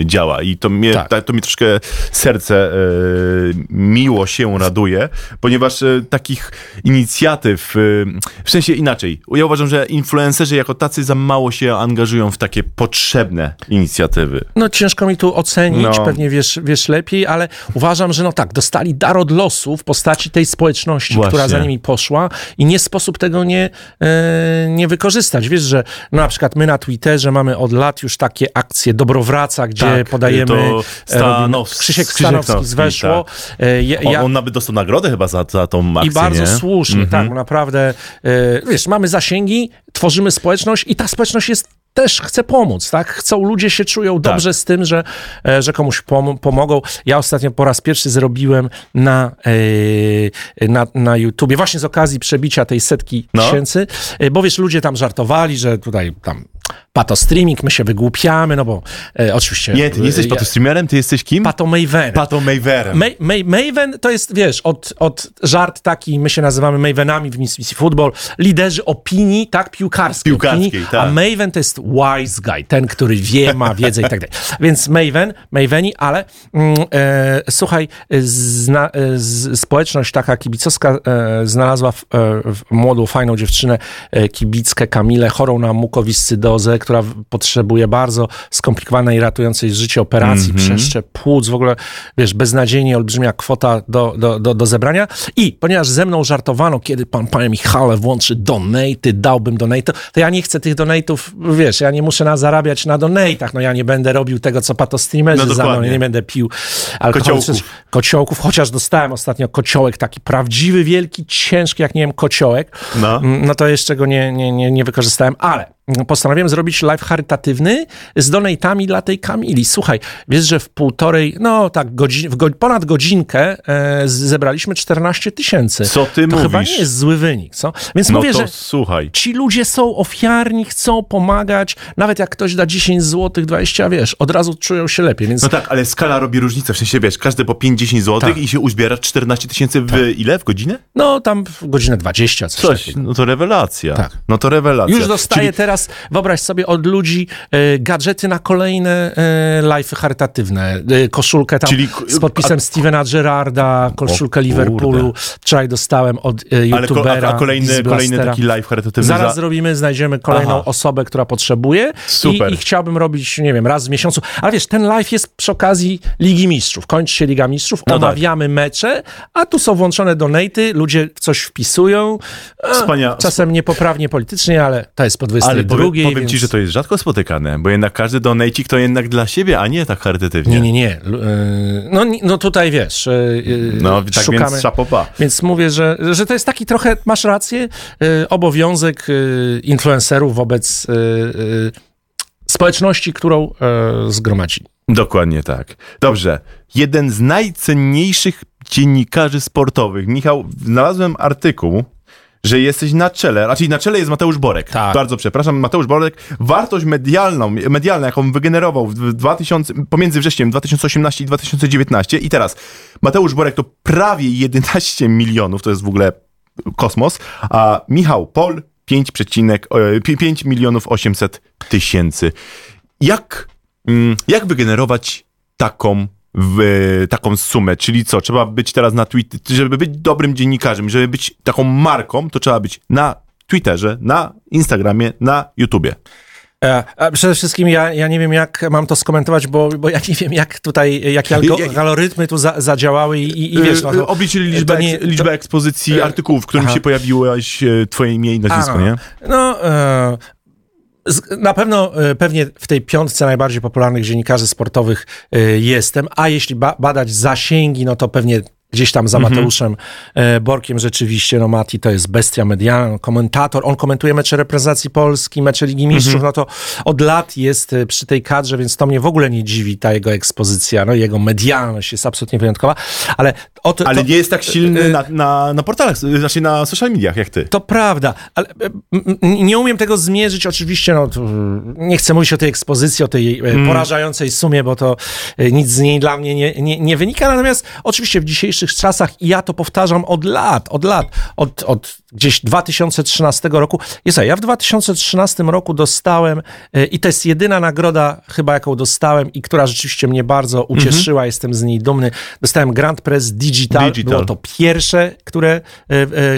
Speaker 2: działa i to mnie,
Speaker 3: Tak.
Speaker 2: ta, to mi troszkę serce e, miło się raduje, ponieważ e, takich inicjatyw, e, w sensie inaczej, ja uważam, że influencerzy jako tacy za mało się angażują w takie potrzebne inicjatywy.
Speaker 3: No ciężko mi tu ocenić,
Speaker 2: No.
Speaker 3: pewnie wiesz, wiesz lepiej, ale uważam, że no tak, dostali dar od losu w postaci tej społeczności,
Speaker 2: Właśnie.
Speaker 3: która za nimi poszła i nie sposób tego nie, nie wykorzystać. Wiesz, że no na przykład my na Twitterze mamy od lat już takie akcje Dobrowraca, gdzie
Speaker 2: Tak,
Speaker 3: podajemy...
Speaker 2: to
Speaker 3: e,
Speaker 2: Stanowski-
Speaker 3: Krzysiek Stanowski
Speaker 2: Stanowski,
Speaker 3: weszło. E, ja,
Speaker 2: On,
Speaker 3: ja,
Speaker 2: on nawet dostał nagrodę chyba za, za tą akcję,
Speaker 3: I bardzo
Speaker 2: nie?
Speaker 3: słusznie,
Speaker 2: Mhm.
Speaker 3: tak, naprawdę, e, wiesz, mamy zasięgi, tworzymy społeczność i ta społeczność jest też chce pomóc, tak? Chcą, ludzie się czują dobrze z tym, że, że komuś pom- pomogą. Ja ostatnio po raz pierwszy zrobiłem na, e, na, na YouTubie, właśnie z okazji przebicia tej setki
Speaker 2: No.
Speaker 3: tysięcy, bo wiesz, ludzie tam żartowali, że tutaj tam pato streaming, my się wygłupiamy, no bo e, oczywiście...
Speaker 2: Nie, ty nie jesteś
Speaker 3: e,
Speaker 2: patostreamerem, ty jesteś kim?
Speaker 3: Pato Maven.
Speaker 2: Pato Maverem.
Speaker 3: Ma- Ma- Maven to jest, wiesz, od, od żart taki, my się nazywamy Mavenami w Miss Missi Football, liderzy opinii, tak, piłkarskiej,
Speaker 2: Piłkarskiej,
Speaker 3: opinii,
Speaker 2: tak.
Speaker 3: a Maven to jest wise guy, ten, który wie, ma wiedzę i tak dalej. (laughs) Więc Maven, Maveni, ale mm, e, słuchaj, zna, e, z, społeczność taka kibicowska e, znalazła w, e, w młodą, fajną dziewczynę, kibickę Kamilę, chorą na mukowiscydozę, która potrzebuje bardzo skomplikowanej, ratującej życie operacji,
Speaker 2: Mhm.
Speaker 3: przeszczep płuc, w ogóle, wiesz, beznadziejnie olbrzymia kwota do, do, do, do zebrania. I ponieważ ze mną żartowano, kiedy pan, panie Michale, włączy donaty, dałbym donate, to ja nie chcę tych donate'ów, wiesz, ja nie muszę na, zarabiać na donatach, no ja nie będę robił tego, co pato streamerzy
Speaker 2: No
Speaker 3: za mną, nie będę pił alkoholu.
Speaker 2: Kociołków.
Speaker 3: Kociołków, chociaż dostałem ostatnio kociołek, taki prawdziwy, wielki, ciężki, jak nie wiem, kociołek,
Speaker 2: No.
Speaker 3: Mm, no to jeszcze go nie, nie, nie, nie wykorzystałem, ale postanowiłem zrobić live charytatywny z donatami dla tej Kamili. Słuchaj, wiesz, że w półtorej, no tak, godzin, w go, ponad godzinkę e, zebraliśmy 14 tysięcy.
Speaker 2: Co ty
Speaker 3: to chyba
Speaker 2: mówisz?
Speaker 3: nie jest zły wynik, co? Więc
Speaker 2: No
Speaker 3: mówię,
Speaker 2: to
Speaker 3: że
Speaker 2: słuchaj.
Speaker 3: ci ludzie są ofiarni, chcą pomagać, nawet jak ktoś da 10 zł, 20, wiesz, od razu czują się lepiej, więc
Speaker 2: No tak, ale skala robi różnicę, w sensie wiesz, każdy po 5-10 zł
Speaker 3: Tak.
Speaker 2: i się uzbiera 14 tysięcy w ile? W godzinę?
Speaker 3: no tam w godzinę 20, coś,
Speaker 2: Coś,
Speaker 3: takiego.
Speaker 2: no to rewelacja.
Speaker 3: Tak.
Speaker 2: No to rewelacja.
Speaker 3: Już dostaję
Speaker 2: Czyli,
Speaker 3: teraz, wyobraź sobie, od ludzi e, gadżety na kolejne e, live'y charytatywne. E, koszulkę tam
Speaker 2: Czyli
Speaker 3: z podpisem Stevena Gerrarda, koszulkę
Speaker 2: O
Speaker 3: Liverpoolu. Wczoraj dostałem od e,
Speaker 2: ale
Speaker 3: youtubera.
Speaker 2: a, a kolejny, kolejny taki live charytatywny
Speaker 3: Zaraz
Speaker 2: za...
Speaker 3: zrobimy, znajdziemy kolejną
Speaker 2: Aha.
Speaker 3: osobę, która potrzebuje
Speaker 2: Super.
Speaker 3: I, i chciałbym robić, nie wiem, raz w miesiącu. Ale wiesz, ten live jest przy okazji Ligi Mistrzów. Kończy się Liga Mistrzów,
Speaker 2: No tak.
Speaker 3: omawiamy mecze, a tu są włączone donaty, ludzie coś wpisują. A,
Speaker 2: Wspania-
Speaker 3: Czasem niepoprawnie politycznie, ale to jest po 22.
Speaker 2: Ale powiem, powiem
Speaker 3: więc...
Speaker 2: ci, że to jest rzadko spotykane, bo jednak każdy donajcik to jednak dla siebie, a nie tak charytatywnie.
Speaker 3: Nie, nie, nie. Yy, No, no tutaj wiesz, yy,
Speaker 2: No tak
Speaker 3: szukamy.
Speaker 2: więc szapopa.
Speaker 3: Więc mówię, że, że to jest taki trochę, masz rację, obowiązek influencerów wobec społeczności, którą zgromadzili.
Speaker 2: Dokładnie tak. Dobrze. Jeden z najcenniejszych dziennikarzy sportowych. Michał, znalazłem artykuł, że jesteś na czele, raczej na czele jest Mateusz Borek.
Speaker 3: Tak.
Speaker 2: Bardzo przepraszam, Mateusz Borek. Wartość medialną, medialna, jaką wygenerował w 2000, pomiędzy wrześniem 2018 i 2019 i teraz Mateusz Borek to prawie 11 milionów, to jest w ogóle kosmos, a Michał Pol 5,5 milionów 800 tysięcy. Jak, mm, jak wygenerować taką, w, taką sumę? Czyli co, trzeba być teraz na Twitter, żeby być dobrym dziennikarzem, żeby być taką marką, to trzeba być na Twitterze, na Instagramie, na YouTubie.
Speaker 3: E, a przede wszystkim ja, ja nie wiem, jak mam to skomentować, bo, bo ja nie wiem, jak tutaj, jakie (laughs) algo,
Speaker 2: Ja- ja-
Speaker 3: algorytmy tu za, zadziałały i, i, i wiesz, no to,
Speaker 2: Obliczyli
Speaker 3: to
Speaker 2: liczbę,
Speaker 3: nie-
Speaker 2: eks, liczbę
Speaker 3: to-
Speaker 2: ekspozycji
Speaker 3: e,
Speaker 2: artykułów, w którym
Speaker 3: aha.
Speaker 2: się pojawiłeś e, twoje imię i nazwisko,
Speaker 3: A,
Speaker 2: nie?
Speaker 3: No, e, na pewno e, pewnie w tej piątce najbardziej popularnych dziennikarzy sportowych e, jestem, a jeśli ba, badać zasięgi, no to pewnie gdzieś tam za
Speaker 2: Mhm.
Speaker 3: Mateuszem e, Borkiem rzeczywiście, no Mati to jest bestia medialna, komentator, on komentuje mecze reprezentacji Polski, mecze Ligi Mistrzów,
Speaker 2: Mhm.
Speaker 3: no to od lat jest e, przy tej kadrze, więc to mnie w ogóle nie dziwi, ta jego ekspozycja, no jego medialność jest absolutnie wyjątkowa, ale o to,
Speaker 2: Ale
Speaker 3: to,
Speaker 2: nie jest tak silny na, na, na portalach, znaczy na social mediach jak ty.
Speaker 3: to prawda, ale e, nie umiem tego zmierzyć. Oczywiście, no, to, nie chcę mówić o tej ekspozycji, o tej e, porażającej sumie, bo to e, nic z niej dla mnie nie, nie, nie wynika. Natomiast oczywiście w dzisiejszych czasach, i ja to powtarzam od lat, od lat, od, od gdzieś 2013 roku. Jest, ja w 2013 roku dostałem, e, i to jest jedyna nagroda chyba, jaką dostałem i która rzeczywiście mnie bardzo ucieszyła, jestem z niej dumny. Dostałem Grand Press Digital.
Speaker 2: Digital.
Speaker 3: Było to pierwsze, które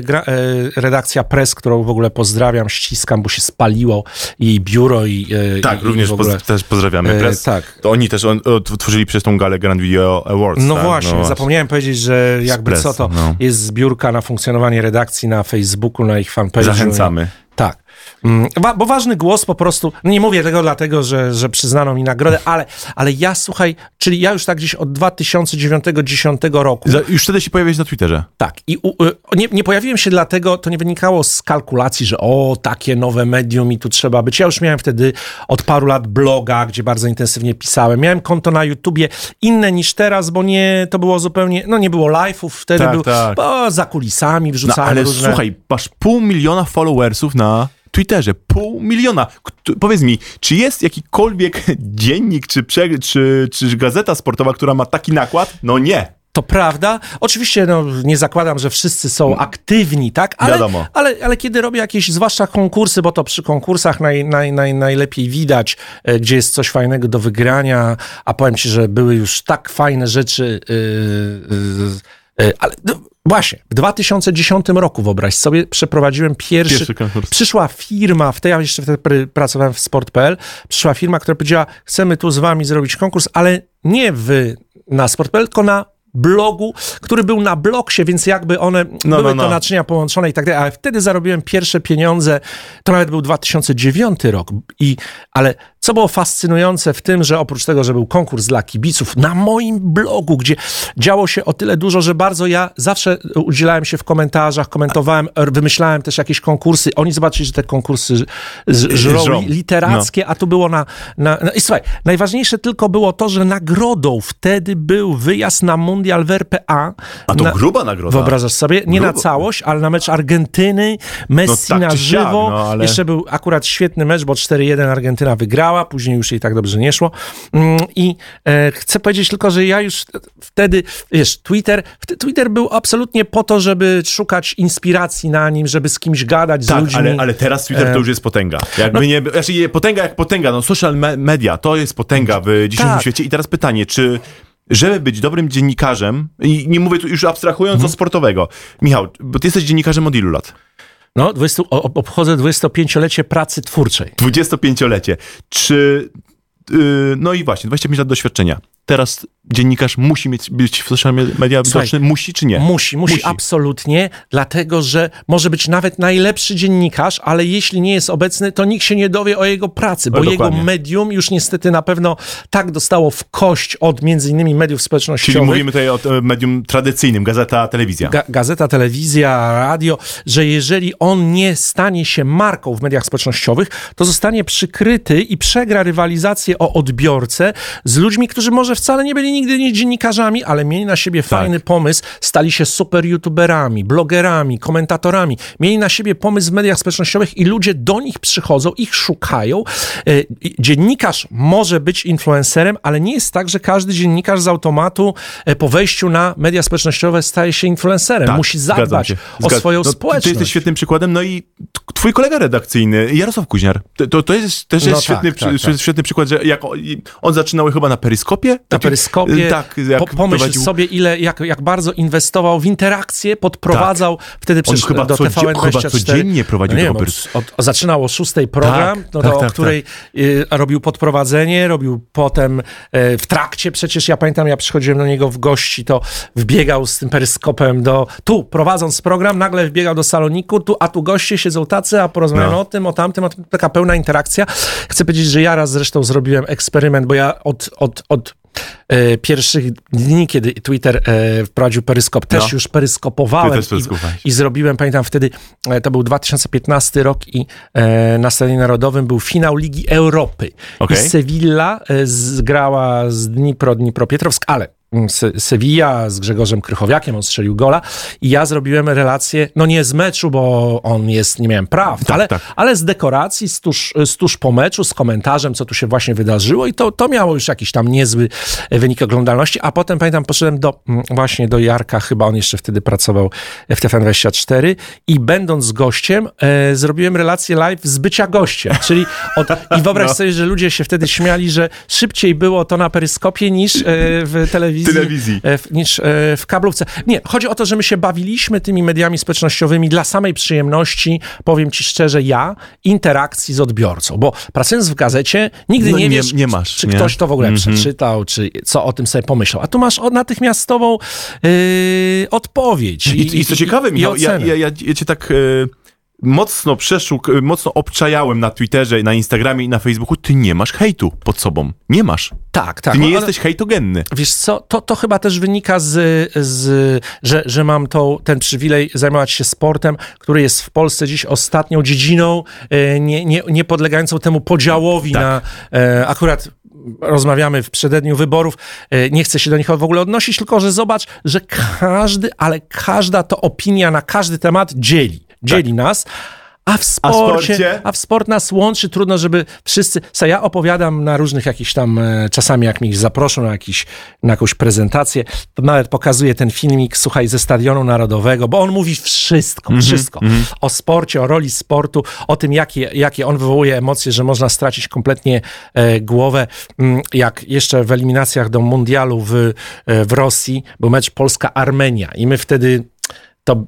Speaker 3: gra, e, redakcja Press, którą w ogóle pozdrawiam, ściskam, bo się spaliło jej biuro i
Speaker 2: Tak,
Speaker 3: i,
Speaker 2: również
Speaker 3: i ogóle...
Speaker 2: poz, też pozdrawiamy press.
Speaker 3: tak.
Speaker 2: To oni też on, otworzyli przez tą galę Grand Video Awards.
Speaker 3: No
Speaker 2: tak?
Speaker 3: właśnie, zapomniałem powiedzieć, że jakby
Speaker 2: Press,
Speaker 3: co to
Speaker 2: no.
Speaker 3: jest zbiórka na funkcjonowanie redakcji na Facebooku, na ich fanpage'u.
Speaker 2: Zachęcamy.
Speaker 3: Mm, wa- Bo ważny głos po prostu, no nie mówię tego dlatego, że, że przyznano mi nagrodę, ale, ale ja słuchaj, czyli ja już tak gdzieś od 2009-2010 roku,
Speaker 2: Już wtedy się pojawiłeś na Twitterze.
Speaker 3: tak, i u, y, nie, nie pojawiłem się dlatego, to nie wynikało z kalkulacji, że o, takie nowe medium i tu trzeba być. Ja już miałem wtedy od paru lat bloga, gdzie bardzo intensywnie pisałem. Miałem konto na YouTubie, inne niż teraz, bo nie, to było zupełnie, no nie było live'ów, wtedy
Speaker 2: Tak,
Speaker 3: był,
Speaker 2: tak.
Speaker 3: za kulisami
Speaker 2: No,
Speaker 3: wrzucałem
Speaker 2: ale
Speaker 3: różne...
Speaker 2: słuchaj, masz pół miliona followersów na Twitterze. Pół miliona. Kt- Powiedz mi, czy jest jakikolwiek (laughs) dziennik, czy, prze- czy, czy gazeta sportowa, która ma taki nakład? No nie.
Speaker 3: To prawda. Oczywiście no, nie zakładam, że wszyscy są aktywni, tak? Ale,
Speaker 2: Wiadomo.
Speaker 3: Ale, ale kiedy robię jakieś, zwłaszcza konkursy, bo to przy konkursach naj, naj, naj, najlepiej widać, e, gdzie jest coś fajnego do wygrania, a powiem ci, że były już tak fajne rzeczy. Yy, yy, ale no, właśnie, w 2010 roku, wyobraź sobie, przeprowadziłem pierwszy,
Speaker 2: Pierwszy konkurs.
Speaker 3: Przyszła firma, wtedy ja jeszcze wtedy pr- pracowałem w sport.pl, przyszła firma, która powiedziała, chcemy tu z wami zrobić konkurs, ale nie wy na sport.pl, tylko na blogu, który był na bloksie, więc jakby one
Speaker 2: No,
Speaker 3: były
Speaker 2: no,
Speaker 3: to
Speaker 2: no.
Speaker 3: naczynia połączone i tak dalej, ale wtedy zarobiłem pierwsze pieniądze, to nawet był 2009 rok, i, ale co było fascynujące w tym, że oprócz tego, że był konkurs dla kibiców, na moim blogu, gdzie działo się o tyle dużo, że bardzo ja zawsze udzielałem się w komentarzach, komentowałem, wymyślałem też jakieś konkursy, oni zobaczyli, że te konkursy żrą li- literackie, a tu było na, na, na... I słuchaj, najważniejsze tylko było to, że nagrodą wtedy był wyjazd na mundial w RPA.
Speaker 2: A to
Speaker 3: na,
Speaker 2: gruba nagroda.
Speaker 3: Wyobrażasz sobie? Nie na
Speaker 2: Grubo.
Speaker 3: całość, ale na mecz Argentyny, Messi
Speaker 2: tak
Speaker 3: na
Speaker 2: czy siak,
Speaker 3: żywo.
Speaker 2: no, ale-
Speaker 3: Jeszcze był akurat świetny mecz, bo 4-1 Argentyna wygrała, później już jej tak dobrze nie szło. Mm, I e, chcę powiedzieć tylko, że ja już wtedy, wiesz, Twitter, Twitter był absolutnie po to, żeby szukać inspiracji na nim, żeby z kimś gadać, z
Speaker 2: Tak,
Speaker 3: ludźmi.
Speaker 2: ale, ale teraz Twitter to już jest potęga. Jakby nie, znaczy potęga jak potęga, no social me- media to jest potęga w dzisiejszym
Speaker 3: Tak.
Speaker 2: świecie. I teraz pytanie, czy żeby być dobrym dziennikarzem, i nie mówię tu już abstrahując
Speaker 3: Mhm.
Speaker 2: od sportowego, Michał, bo ty jesteś dziennikarzem od ilu lat?
Speaker 3: No, 20, o- obchodzę 25-lecie pracy twórczej.
Speaker 2: 25-lecie. Czy. Yy, no i właśnie, 25 lat doświadczenia. Teraz dziennikarz musi mieć, być w social media
Speaker 3: Słuchaj,
Speaker 2: widoczny? Musi czy nie?
Speaker 3: Musi, musi,
Speaker 2: Musi.
Speaker 3: absolutnie, dlatego że może być nawet najlepszy dziennikarz, ale jeśli nie jest obecny, to nikt się nie dowie o jego pracy, bo
Speaker 2: O,
Speaker 3: jego medium już niestety na pewno tak dostało w kość od między innymi mediów
Speaker 2: Czyli
Speaker 3: społecznościowych.
Speaker 2: mówimy tutaj o e, medium tradycyjnym, gazeta, telewizja.
Speaker 3: Ga- gazeta, telewizja, radio, że jeżeli on nie stanie się marką w mediach społecznościowych, to zostanie przykryty i przegra rywalizację o odbiorcę z ludźmi, którzy może wcale nie byli nigdy nie dziennikarzami, ale mieli na siebie fajny pomysł, stali się super youtuberami, blogerami, komentatorami, mieli na siebie pomysł w mediach społecznościowych i ludzie do nich przychodzą, ich szukają. E, Dziennikarz może być influencerem, ale nie jest tak, że każdy dziennikarz z automatu e, po wejściu na media społecznościowe staje się influencerem.
Speaker 2: Tak,
Speaker 3: Musi zadbać o swoją
Speaker 2: no,
Speaker 3: społeczność.
Speaker 2: Ty jesteś świetnym przykładem, no i twój kolega redakcyjny, Jarosław Kuźniar, to, to, jest też
Speaker 3: No
Speaker 2: jest
Speaker 3: tak,
Speaker 2: świetny,
Speaker 3: tak,
Speaker 2: przy-
Speaker 3: tak.
Speaker 2: świetny przykład, że jak on, on zaczynał chyba na Peryskopie?
Speaker 3: Na peryskopie.
Speaker 2: Tak, jak
Speaker 3: po, pomyśl
Speaker 2: prowadził-
Speaker 3: sobie, ile, jak, jak bardzo inwestował w interakcję, podprowadzał wtedy
Speaker 2: Tak. On
Speaker 3: przecież
Speaker 2: chyba
Speaker 3: do
Speaker 2: codzie-
Speaker 3: TVN24.
Speaker 2: chyba codziennie prowadził
Speaker 3: no
Speaker 2: perys-
Speaker 3: od, od, Zaczynał o szóstej program,
Speaker 2: Tak,
Speaker 3: no
Speaker 2: tak,
Speaker 3: to,
Speaker 2: tak,
Speaker 3: której y, robił podprowadzenie, robił potem e, w trakcie, przecież ja pamiętam, ja przychodziłem do niego w gości, to wbiegał z tym peryskopem do, tu prowadząc program, nagle wbiegał do saloniku, tu, a tu goście siedzą tacy, a porozmawiamy
Speaker 2: No.
Speaker 3: o tym, o tamtym, o tym, taka pełna interakcja. Chcę powiedzieć, że ja raz zresztą zrobiłem eksperyment, bo ja od, od, od pierwszych dni, kiedy Twitter e, wprowadził peryskop, też
Speaker 2: No.
Speaker 3: już peryskopowałem
Speaker 2: też
Speaker 3: i, i zrobiłem, pamiętam wtedy, e, to był 2015 rok i e, na Stadionie Narodowym był finał Ligi Europy.
Speaker 2: Okej.
Speaker 3: I Sevilla e, zgrała z Dnipro, Dnipropietrowsk, ale Se Sevilla z Grzegorzem Krychowiakiem, on strzelił gola i ja zrobiłem relację, no nie z meczu, bo on jest, nie miałem praw, ale,
Speaker 2: tak.
Speaker 3: ale z dekoracji, z tuż, z tuż po meczu, z komentarzem, co tu się właśnie wydarzyło i to, to miało już jakiś tam niezły e, wynik oglądalności, a potem pamiętam, poszedłem do, mm, właśnie do Jarka, chyba on jeszcze wtedy pracował w TVN24 i będąc gościem, e, zrobiłem relację live z bycia gościem, czyli od, i wyobraź (laughs)
Speaker 2: No.
Speaker 3: sobie, że ludzie się wtedy śmiali, że szybciej było to na peryskopie niż e, w telewizji,
Speaker 2: Telewizji.
Speaker 3: e, w- niż e, w kablówce. Nie, chodzi o to, że my się bawiliśmy tymi mediami społecznościowymi dla samej przyjemności, powiem ci szczerze, ja, interakcji z odbiorcą, bo pracując w gazecie, nigdy
Speaker 2: No
Speaker 3: nie,
Speaker 2: nie-
Speaker 3: wiesz,
Speaker 2: nie masz,
Speaker 3: czy
Speaker 2: nie?
Speaker 3: ktoś to w ogóle
Speaker 2: Mhm.
Speaker 3: przeczytał, czy co o tym sobie pomyślał. A tu masz natychmiastową yy, odpowiedź.
Speaker 2: I, i co ciekawe,
Speaker 3: i
Speaker 2: Michał, ja, ja, ja, ja cię tak... E, mocno przeszuk, mocno obczajałem na Twitterze, na Instagramie i na Facebooku, ty nie masz hejtu pod sobą. Nie masz.
Speaker 3: Tak, tak.
Speaker 2: Ty nie
Speaker 3: ale-
Speaker 2: jesteś hejtogenny.
Speaker 3: Wiesz co, to, to chyba też wynika z, z że, że mam tą, ten przywilej zajmować się sportem, który jest w Polsce dziś ostatnią dziedziną, e, nie, nie, nie podlegającą temu podziałowi
Speaker 2: Tak.
Speaker 3: na e, akurat rozmawiamy w przededniu wyborów, e, nie chcę się do nich w ogóle odnosić, tylko że zobacz, że każdy, ale każda to opinia na każdy temat dzieli. Dzieli nas. A w sporcie,
Speaker 2: sporcie?
Speaker 3: a w sport nas łączy, trudno, żeby wszyscy. Co ja opowiadam na różnych jakichś tam, e, czasami jak mnie zaproszą na, jakiś, na jakąś prezentację, to nawet pokazuję ten filmik, słuchaj, ze Stadionu Narodowego, bo on mówi wszystko, wszystko. O sporcie, o roli sportu, o tym, jakie, jakie on wywołuje emocje, że można stracić kompletnie e, głowę. Mm, Jak jeszcze w eliminacjach do mundialu w, e, w Rosji był mecz Polska-Armenia i my wtedy to,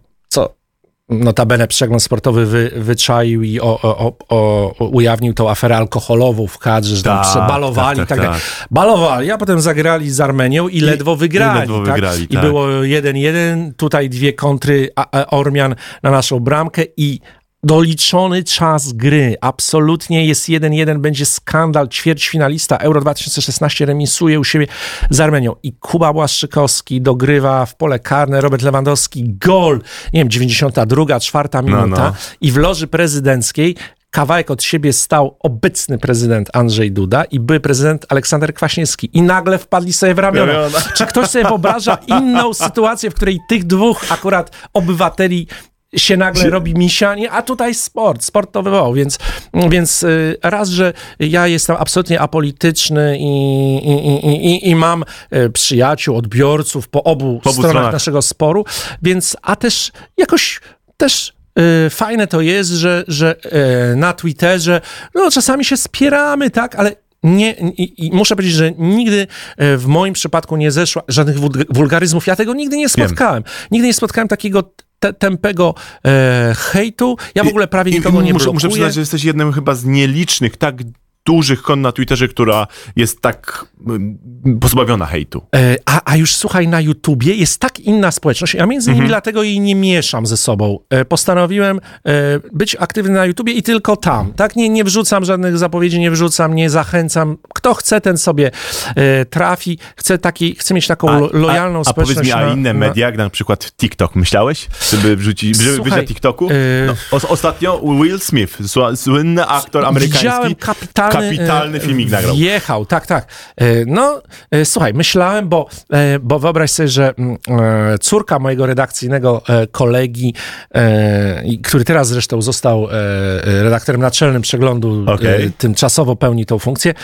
Speaker 3: Notabene przegląd sportowy wy, wyczaił i o, o, o, o, ujawnił tą aferę alkoholową w kadrze, że tam
Speaker 2: Tak,
Speaker 3: przebalowali
Speaker 2: tak,
Speaker 3: tak,
Speaker 2: tak,
Speaker 3: tak. Balowali, a potem zagrali z Armenią i ledwo wygrali.
Speaker 2: ledwo
Speaker 3: tak?
Speaker 2: wygrali,
Speaker 3: I
Speaker 2: tak.
Speaker 3: było 1-1, tutaj dwie kontry a, a Ormian na naszą bramkę i doliczony czas gry. Absolutnie jest 1-1, będzie skandal. Ćwierćfinalista Euro 2016 remisuje u siebie z Armenią. I Kuba Błaszczykowski dogrywa w pole karne, Robert Lewandowski gol, nie wiem, 92, czwarta minuta.
Speaker 2: no.
Speaker 3: I w loży prezydenckiej kawałek od siebie stał obecny prezydent Andrzej Duda i były prezydent Aleksander Kwaśniewski. I nagle wpadli sobie w ramiona.
Speaker 2: Ramiona.
Speaker 3: Czy ktoś sobie wyobraża inną sytuację, w której tych dwóch akurat obywateli się nagle robi misianie, a tutaj sport, sport to wywołał, więc, więc y, raz, że ja jestem absolutnie apolityczny i, i, i, i, mam y, przyjaciół, odbiorców po obu,
Speaker 2: Po obu
Speaker 3: stronach,
Speaker 2: stronach.
Speaker 3: naszego sporu, więc, a też jakoś też y, fajne to jest, że, że na Twitterze, no czasami się spieramy, tak, ale nie, i, i muszę powiedzieć, że nigdy w moim przypadku nie zeszła żadnych wulg- wulgaryzmów. Ja tego nigdy nie spotkałem. Nigdy nie spotkałem takiego te, tępego e, hejtu. Ja w ogóle prawie
Speaker 2: i
Speaker 3: nikogo nie
Speaker 2: muszę,
Speaker 3: blokuję.
Speaker 2: muszę przyznać, że jesteś jednym chyba z nielicznych, tak dużych kon na Twitterze, która jest tak mm, pozbawiona hejtu.
Speaker 3: E, A, a już słuchaj, na YouTubie jest tak inna społeczność. Ja między
Speaker 2: Mhm.
Speaker 3: innymi dlatego jej nie mieszam ze sobą. E, Postanowiłem e, być aktywny na YouTubie i tylko tam. Tak, nie, nie wrzucam żadnych zapowiedzi, nie wrzucam, nie zachęcam. Kto chce, ten sobie trafi. Chce, taki, chce mieć taką lo, lojalną
Speaker 2: a, a
Speaker 3: społeczność.
Speaker 2: powiedz mi, a inne
Speaker 3: na-
Speaker 2: media, jak na przykład TikTok, myślałeś, żeby wrzucić, żeby być
Speaker 3: Słuchaj,
Speaker 2: na TikToku? No, os, ostatnio Will Smith, słynny aktor amerykański,
Speaker 3: Widziałem kapitalny,
Speaker 2: kapitalny
Speaker 3: e,
Speaker 2: filmik nagrał.
Speaker 3: Wjechał, tak, tak. E, No, e, słuchaj, myślałem, bo, bo wyobraź sobie, że mm, córka mojego redakcyjnego kolegi, który teraz zresztą został redaktorem naczelnym przeglądu, e, tymczasowo pełni tą funkcję,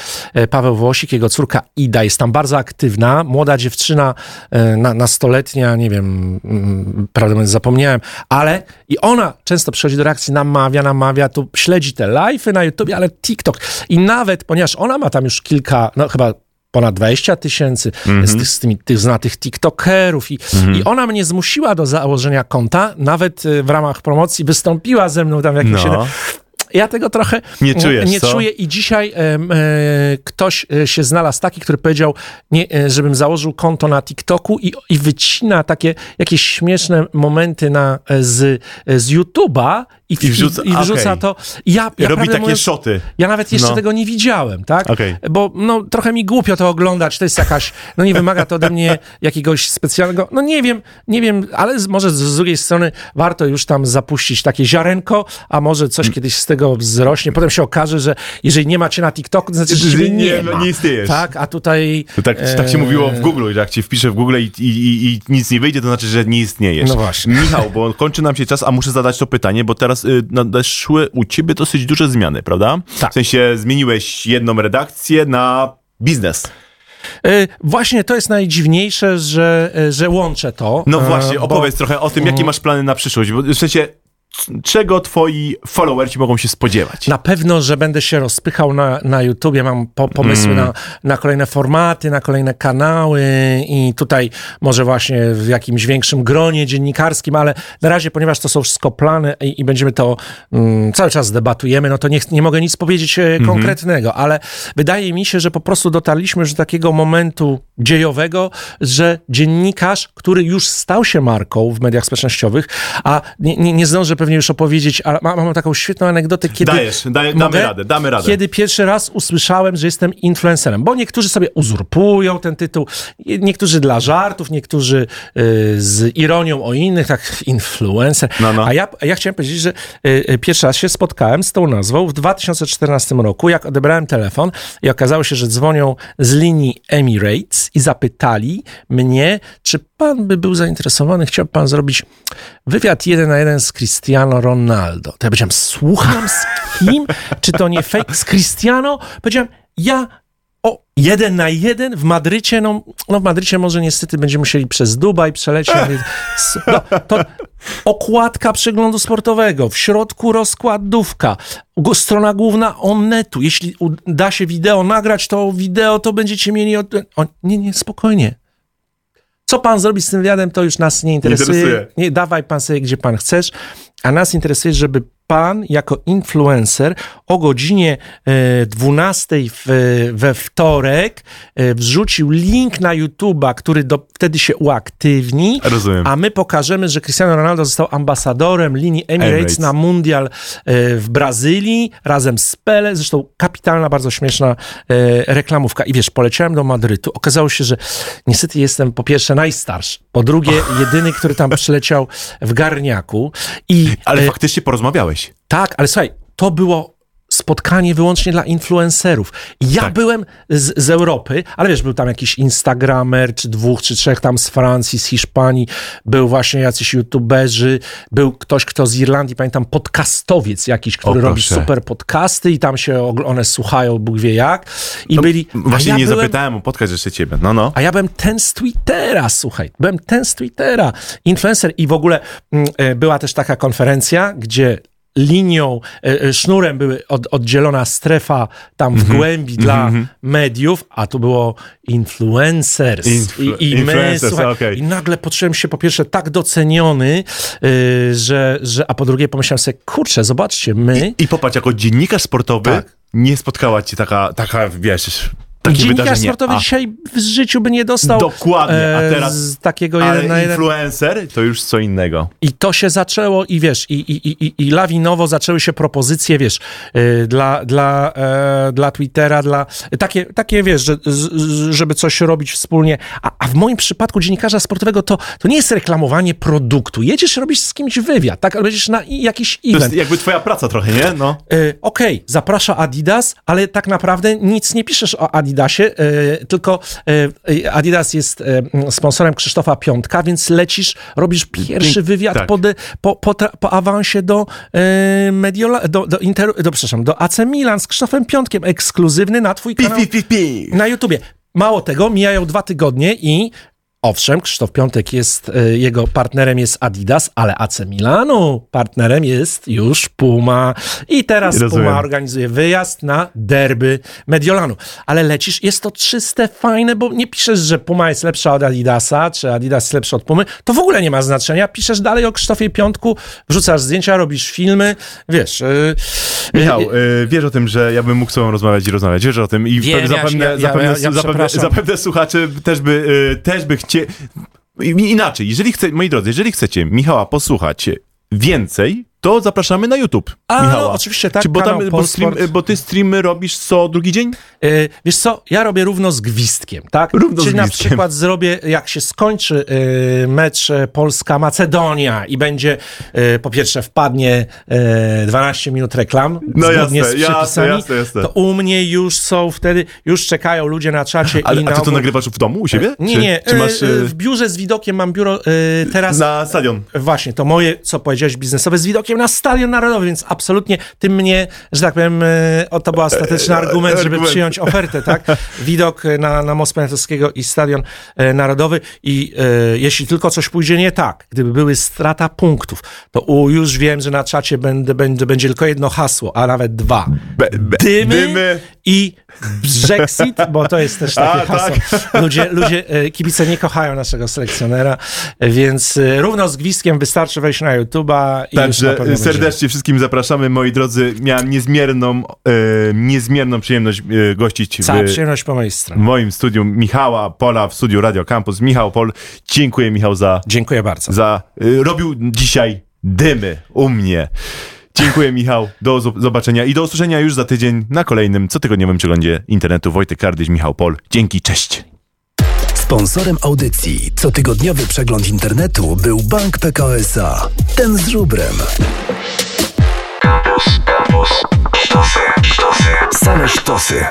Speaker 3: Paweł Włosik, jego córka Ida jest tam bardzo aktywna, młoda dziewczyna, na, nastoletnia, nie wiem, mm, prawdę mówiąc zapomniałem, ale i ona często przychodzi do reakcji, namawia, namawia, tu śledzi te live'y na YouTubie, ale TikTok i nawet, ponieważ ona ma tam już kilka, no chyba ponad 20 tysięcy z, tych, z tymi, tych znatych TikTokerów i, i ona mnie zmusiła do założenia konta, nawet y, w ramach promocji wystąpiła ze mną tam w jakimś...
Speaker 2: No.
Speaker 3: Ja tego trochę
Speaker 2: Nie czujesz,
Speaker 3: nie
Speaker 2: co?
Speaker 3: czuję i dzisiaj e, ktoś e, się znalazł taki, który powiedział, nie, e, żebym założył konto na TikToku i, i wycina takie jakieś śmieszne momenty na, e, z, z YouTube'a i, w-
Speaker 2: I wrzuca-
Speaker 3: i, i wrzuca
Speaker 2: okej.
Speaker 3: to. Ja, ja
Speaker 2: Robi takie
Speaker 3: mówiąc,
Speaker 2: szoty.
Speaker 3: Ja nawet jeszcze
Speaker 2: No.
Speaker 3: tego nie widziałem, tak?
Speaker 2: Okej.
Speaker 3: Bo no, trochę mi głupio to oglądać, to jest jakaś, no nie wymaga to ode mnie jakiegoś specjalnego, no nie wiem, nie wiem, ale z, może z, z drugiej strony warto już tam zapuścić takie ziarenko, a może coś
Speaker 2: Mm.
Speaker 3: kiedyś z tego wzrośnie. Potem się okaże, że jeżeli nie macie na TikToku, to znaczy, że nie,
Speaker 2: Nie,
Speaker 3: ma.
Speaker 2: nie istniejesz.
Speaker 3: Tak, a tutaj...
Speaker 2: To tak, tak się
Speaker 3: e,
Speaker 2: mówiło w Google, że jak ci wpiszę w Google i, i, i, i nic nie wyjdzie, to znaczy, że nie istniejesz.
Speaker 3: No właśnie.
Speaker 2: Michał, bo kończy nam się czas, a muszę zadać to pytanie, bo teraz y, nadeszły u ciebie dosyć duże zmiany, prawda?
Speaker 3: Tak.
Speaker 2: W sensie zmieniłeś jedną redakcję na biznes.
Speaker 3: E, Właśnie to jest najdziwniejsze, że, e, że łączę to.
Speaker 2: No właśnie,
Speaker 3: bo-
Speaker 2: opowiedz trochę o tym, jakie masz plany na przyszłość, bo w sensie czego twoi followersi mogą się spodziewać?
Speaker 3: Na pewno, że będę się rozpychał na, na YouTubie, mam po, pomysły
Speaker 2: Mm.
Speaker 3: na, na kolejne formaty, na kolejne kanały i tutaj może właśnie w jakimś większym gronie dziennikarskim, ale na razie, ponieważ to są wszystko plany i, i będziemy to mm, cały czas debatujemy, no to nie, nie mogę nic powiedzieć e,
Speaker 2: Mhm.
Speaker 3: konkretnego, ale wydaje mi się, że po prostu dotarliśmy już do takiego momentu dziejowego, że dziennikarz, który już stał się marką w mediach społecznościowych, a nie, nie, nie zdążę pewnie już opowiedzieć, ale mam, mam taką świetną anegdotę, kiedy...
Speaker 2: Dajesz, daj, damy
Speaker 3: Mogę?
Speaker 2: radę, damy radę.
Speaker 3: Kiedy pierwszy raz usłyszałem, że jestem influencerem, bo niektórzy sobie uzurpują ten tytuł, niektórzy dla żartów, niektórzy y, z ironią o innych, tak influencer.
Speaker 2: No, no.
Speaker 3: A, ja, a ja chciałem powiedzieć, że y, y, pierwszy raz się spotkałem z tą nazwą w 2014 roku, jak odebrałem telefon i okazało się, że dzwonią z linii Emirates i zapytali mnie, czy pan by był zainteresowany, chciałby pan zrobić wywiad jeden na jeden z Cristiano Ronaldo. To ja powiedziałem, słucham z kim? Czy to nie fake? Z Cristiano? Powiedziałem, ja jeden na jeden w Madrycie, no, no w Madrycie może niestety będziemy musieli przez Dubaj przelecieć. No, to okładka przeglądu sportowego, w środku rozkładówka, strona główna Onnetu. Jeśli uda się wideo nagrać, to wideo to będziecie mieli... Od... O, nie, nie, spokojnie. Co pan zrobi z tym wywiadem, to już nas nie interesuje.
Speaker 2: interesuje.
Speaker 3: Nie, dawaj pan sobie, gdzie pan chcesz. A nas interesuje, żeby pan jako influencer o godzinie e, 12 w, we wtorek e, wrzucił link na YouTube'a, który do, wtedy się uaktywni.
Speaker 2: Rozumiem.
Speaker 3: A my pokażemy, że Cristiano Ronaldo został ambasadorem linii Emirates,
Speaker 2: Emirates.
Speaker 3: na mundial e, w Brazylii razem z Pele. Zresztą kapitalna, bardzo śmieszna e, reklamówka. I wiesz, poleciałem do Madrytu. Okazało się, że niestety jestem po pierwsze najstarszy, po drugie jedyny, który tam przyleciał w garniaku. I
Speaker 2: Ale
Speaker 3: e,
Speaker 2: faktycznie porozmawiałeś.
Speaker 3: Tak, ale słuchaj, to było spotkanie wyłącznie dla influencerów. Ja
Speaker 2: Tak.
Speaker 3: byłem z, z Europy, ale wiesz, był tam jakiś Instagramer, czy dwóch, czy trzech tam z Francji, z Hiszpanii, był właśnie jacyś youtuberzy, był ktoś, kto z Irlandii, pamiętam, podcastowiec jakiś, który
Speaker 2: O,
Speaker 3: robi super podcasty i tam się one słuchają, Bóg wie jak. I byli... a
Speaker 2: Właśnie
Speaker 3: ja
Speaker 2: nie
Speaker 3: byłem-
Speaker 2: zapytałem o podcast jeszcze ciebie. No, no.
Speaker 3: a ja byłem ten z Twittera, słuchaj, byłem ten z Twittera, influencer i w ogóle mm, e, była też taka konferencja, gdzie linią, e, e, sznurem były od, oddzielona strefa tam w głębi dla mediów, a tu było influencers.
Speaker 2: Influ-
Speaker 3: I, i my,
Speaker 2: influencers,
Speaker 3: słuchaj,
Speaker 2: okej.
Speaker 3: i nagle poczułem się po pierwsze tak doceniony, y, że, że, a po drugie pomyślałem sobie, kurczę, zobaczcie, my...
Speaker 2: I popatrz, jako dziennikarz sportowy
Speaker 3: Tak.
Speaker 2: nie spotkała cię taka, taka wiesz, takie
Speaker 3: Dziennikarz sportowy
Speaker 2: A,
Speaker 3: dzisiaj w życiu by nie dostał
Speaker 2: Dokładnie, a
Speaker 3: e,
Speaker 2: teraz-
Speaker 3: z takiego
Speaker 2: ale
Speaker 3: jeden na jeden.
Speaker 2: influencer to już co innego.
Speaker 3: I to się zaczęło i wiesz, i, i, i, i- lawinowo zaczęły się propozycje, wiesz, y, dla, dla, e, dla Twittera, dla takie, takie wiesz, że, żeby coś robić wspólnie. A, a w moim przypadku dziennikarza sportowego to, to nie jest reklamowanie produktu. Jedziesz, robisz z kimś wywiad, tak? Albo jedziesz na jakiś
Speaker 2: To
Speaker 3: event.
Speaker 2: jest jakby twoja praca trochę, nie? No.
Speaker 3: Okej, zaprasza Adidas, ale tak naprawdę nic nie piszesz o Adidasie, y, tylko y, Adidas jest mm, sponsorem Krzysztofa Piątka, więc lecisz, robisz pierwszy wywiad
Speaker 2: tak.
Speaker 3: po, de, po, po, po awansie do, Mediola, do, do, Interu, do, przepraszam, do AC Milan z Krzysztofem Piątkiem, ekskluzywny na twój
Speaker 2: Pi,
Speaker 3: kanał
Speaker 2: pi, pi, pi.
Speaker 3: na YouTubie. Mało tego, mijają dwa tygodnie i owszem, Krzysztof Piątek jest, e, jego partnerem jest Adidas, ale AC Milanu partnerem jest już Puma. I teraz
Speaker 2: Rozumiem.
Speaker 3: Puma organizuje wyjazd na derby Mediolanu. Ale lecisz, jest to czyste, fajne, bo nie piszesz, że Puma jest lepsza od Adidasa, czy Adidas jest lepszy od Pumy. To w ogóle nie ma znaczenia. Piszesz dalej o Krzysztofie Piątku, wrzucasz zdjęcia, robisz filmy, wiesz... e,
Speaker 2: Michał,
Speaker 3: e,
Speaker 2: y, wiesz o tym, że ja bym mógł z tobą rozmawiać i rozmawiać. Wiesz o tym i
Speaker 3: Wiem,
Speaker 2: zapewne,
Speaker 3: ja- ja-
Speaker 2: zapewne,
Speaker 3: ja-
Speaker 2: zapewne, zapewne słuchacze też by, y, też by chcieli... Inaczej, jeżeli chce, moi drodzy, jeżeli chcecie Michała posłuchać więcej, to zapraszamy na YouTube
Speaker 3: A,
Speaker 2: Michała.
Speaker 3: no, oczywiście tak,
Speaker 2: Czy, bo, tam, bo, stream,
Speaker 3: Polsport.
Speaker 2: bo ty streamy robisz co drugi dzień?
Speaker 3: E, Wiesz co, ja robię równo z gwizdkiem, tak?
Speaker 2: Równo z
Speaker 3: Czyli na
Speaker 2: gwizdkiem.
Speaker 3: przykład zrobię, jak się skończy e, mecz e, Polska-Macedonia i będzie, e, po pierwsze wpadnie e, 12 minut reklam,
Speaker 2: No
Speaker 3: zgodnie
Speaker 2: jasne,
Speaker 3: z
Speaker 2: jasne,
Speaker 3: przepisami,
Speaker 2: jasne, jasne.
Speaker 3: to u mnie już są wtedy, już czekają ludzie na czacie
Speaker 2: Ale,
Speaker 3: i
Speaker 2: a
Speaker 3: na
Speaker 2: ty to
Speaker 3: ogół-
Speaker 2: nagrywasz w domu u siebie?
Speaker 3: Nie,
Speaker 2: czy,
Speaker 3: nie,
Speaker 2: Czy masz
Speaker 3: e, e, w biurze z widokiem mam biuro e, teraz...
Speaker 2: na stadion?
Speaker 3: Właśnie, to moje, co powiedziałeś, biznesowe z widokiem na Stadion Narodowy, więc absolutnie ty mnie, że tak powiem, e, o, to był ostateczny argument, żeby
Speaker 2: argument.
Speaker 3: przyjąć ofertę, tak? (laughs) Widok e, na, na Most Poniatowskiego i Stadion e, Narodowy i e, jeśli tylko coś pójdzie nie tak, gdyby były strata punktów, to u, już wiem, że na czacie będę, będzie, będzie tylko jedno hasło, a nawet dwa. Dymy,
Speaker 2: dymy.
Speaker 3: I Brexit, bo to jest też (laughs) takie
Speaker 2: A,
Speaker 3: hasło. (laughs) Ludzie, ludzie, e, kibice nie kochają naszego selekcjonera, e, więc e, równo z gwizdkiem wystarczy wejść na YouTube'a
Speaker 2: Także
Speaker 3: pewno będzie.
Speaker 2: serdecznie wszystkim zapraszamy, moi drodzy. Miałem niezmierną, e, niezmierną przyjemność e, gościć
Speaker 3: Cała
Speaker 2: w,
Speaker 3: przyjemność po mojej
Speaker 2: w
Speaker 3: stronie.
Speaker 2: moim studiu Michała Pola w studiu Radio Campus. Michał Pol, dziękuję Michał za,
Speaker 3: Dziękuję bardzo.
Speaker 2: za e, robił dzisiaj dymy u mnie. Dziękuję Michał, do zo- zobaczenia i do usłyszenia już za tydzień na kolejnym cotygodniowym przeglądzie internetu. Wojtek Kardyś, Michał Pol. Dzięki, cześć.
Speaker 1: Sponsorem audycji Cotygodniowy Przegląd Internetu był Bank PKO SA. Ten z żubrem.
Speaker 4: Campus, campus, sztosy, sztosy, same sztosy.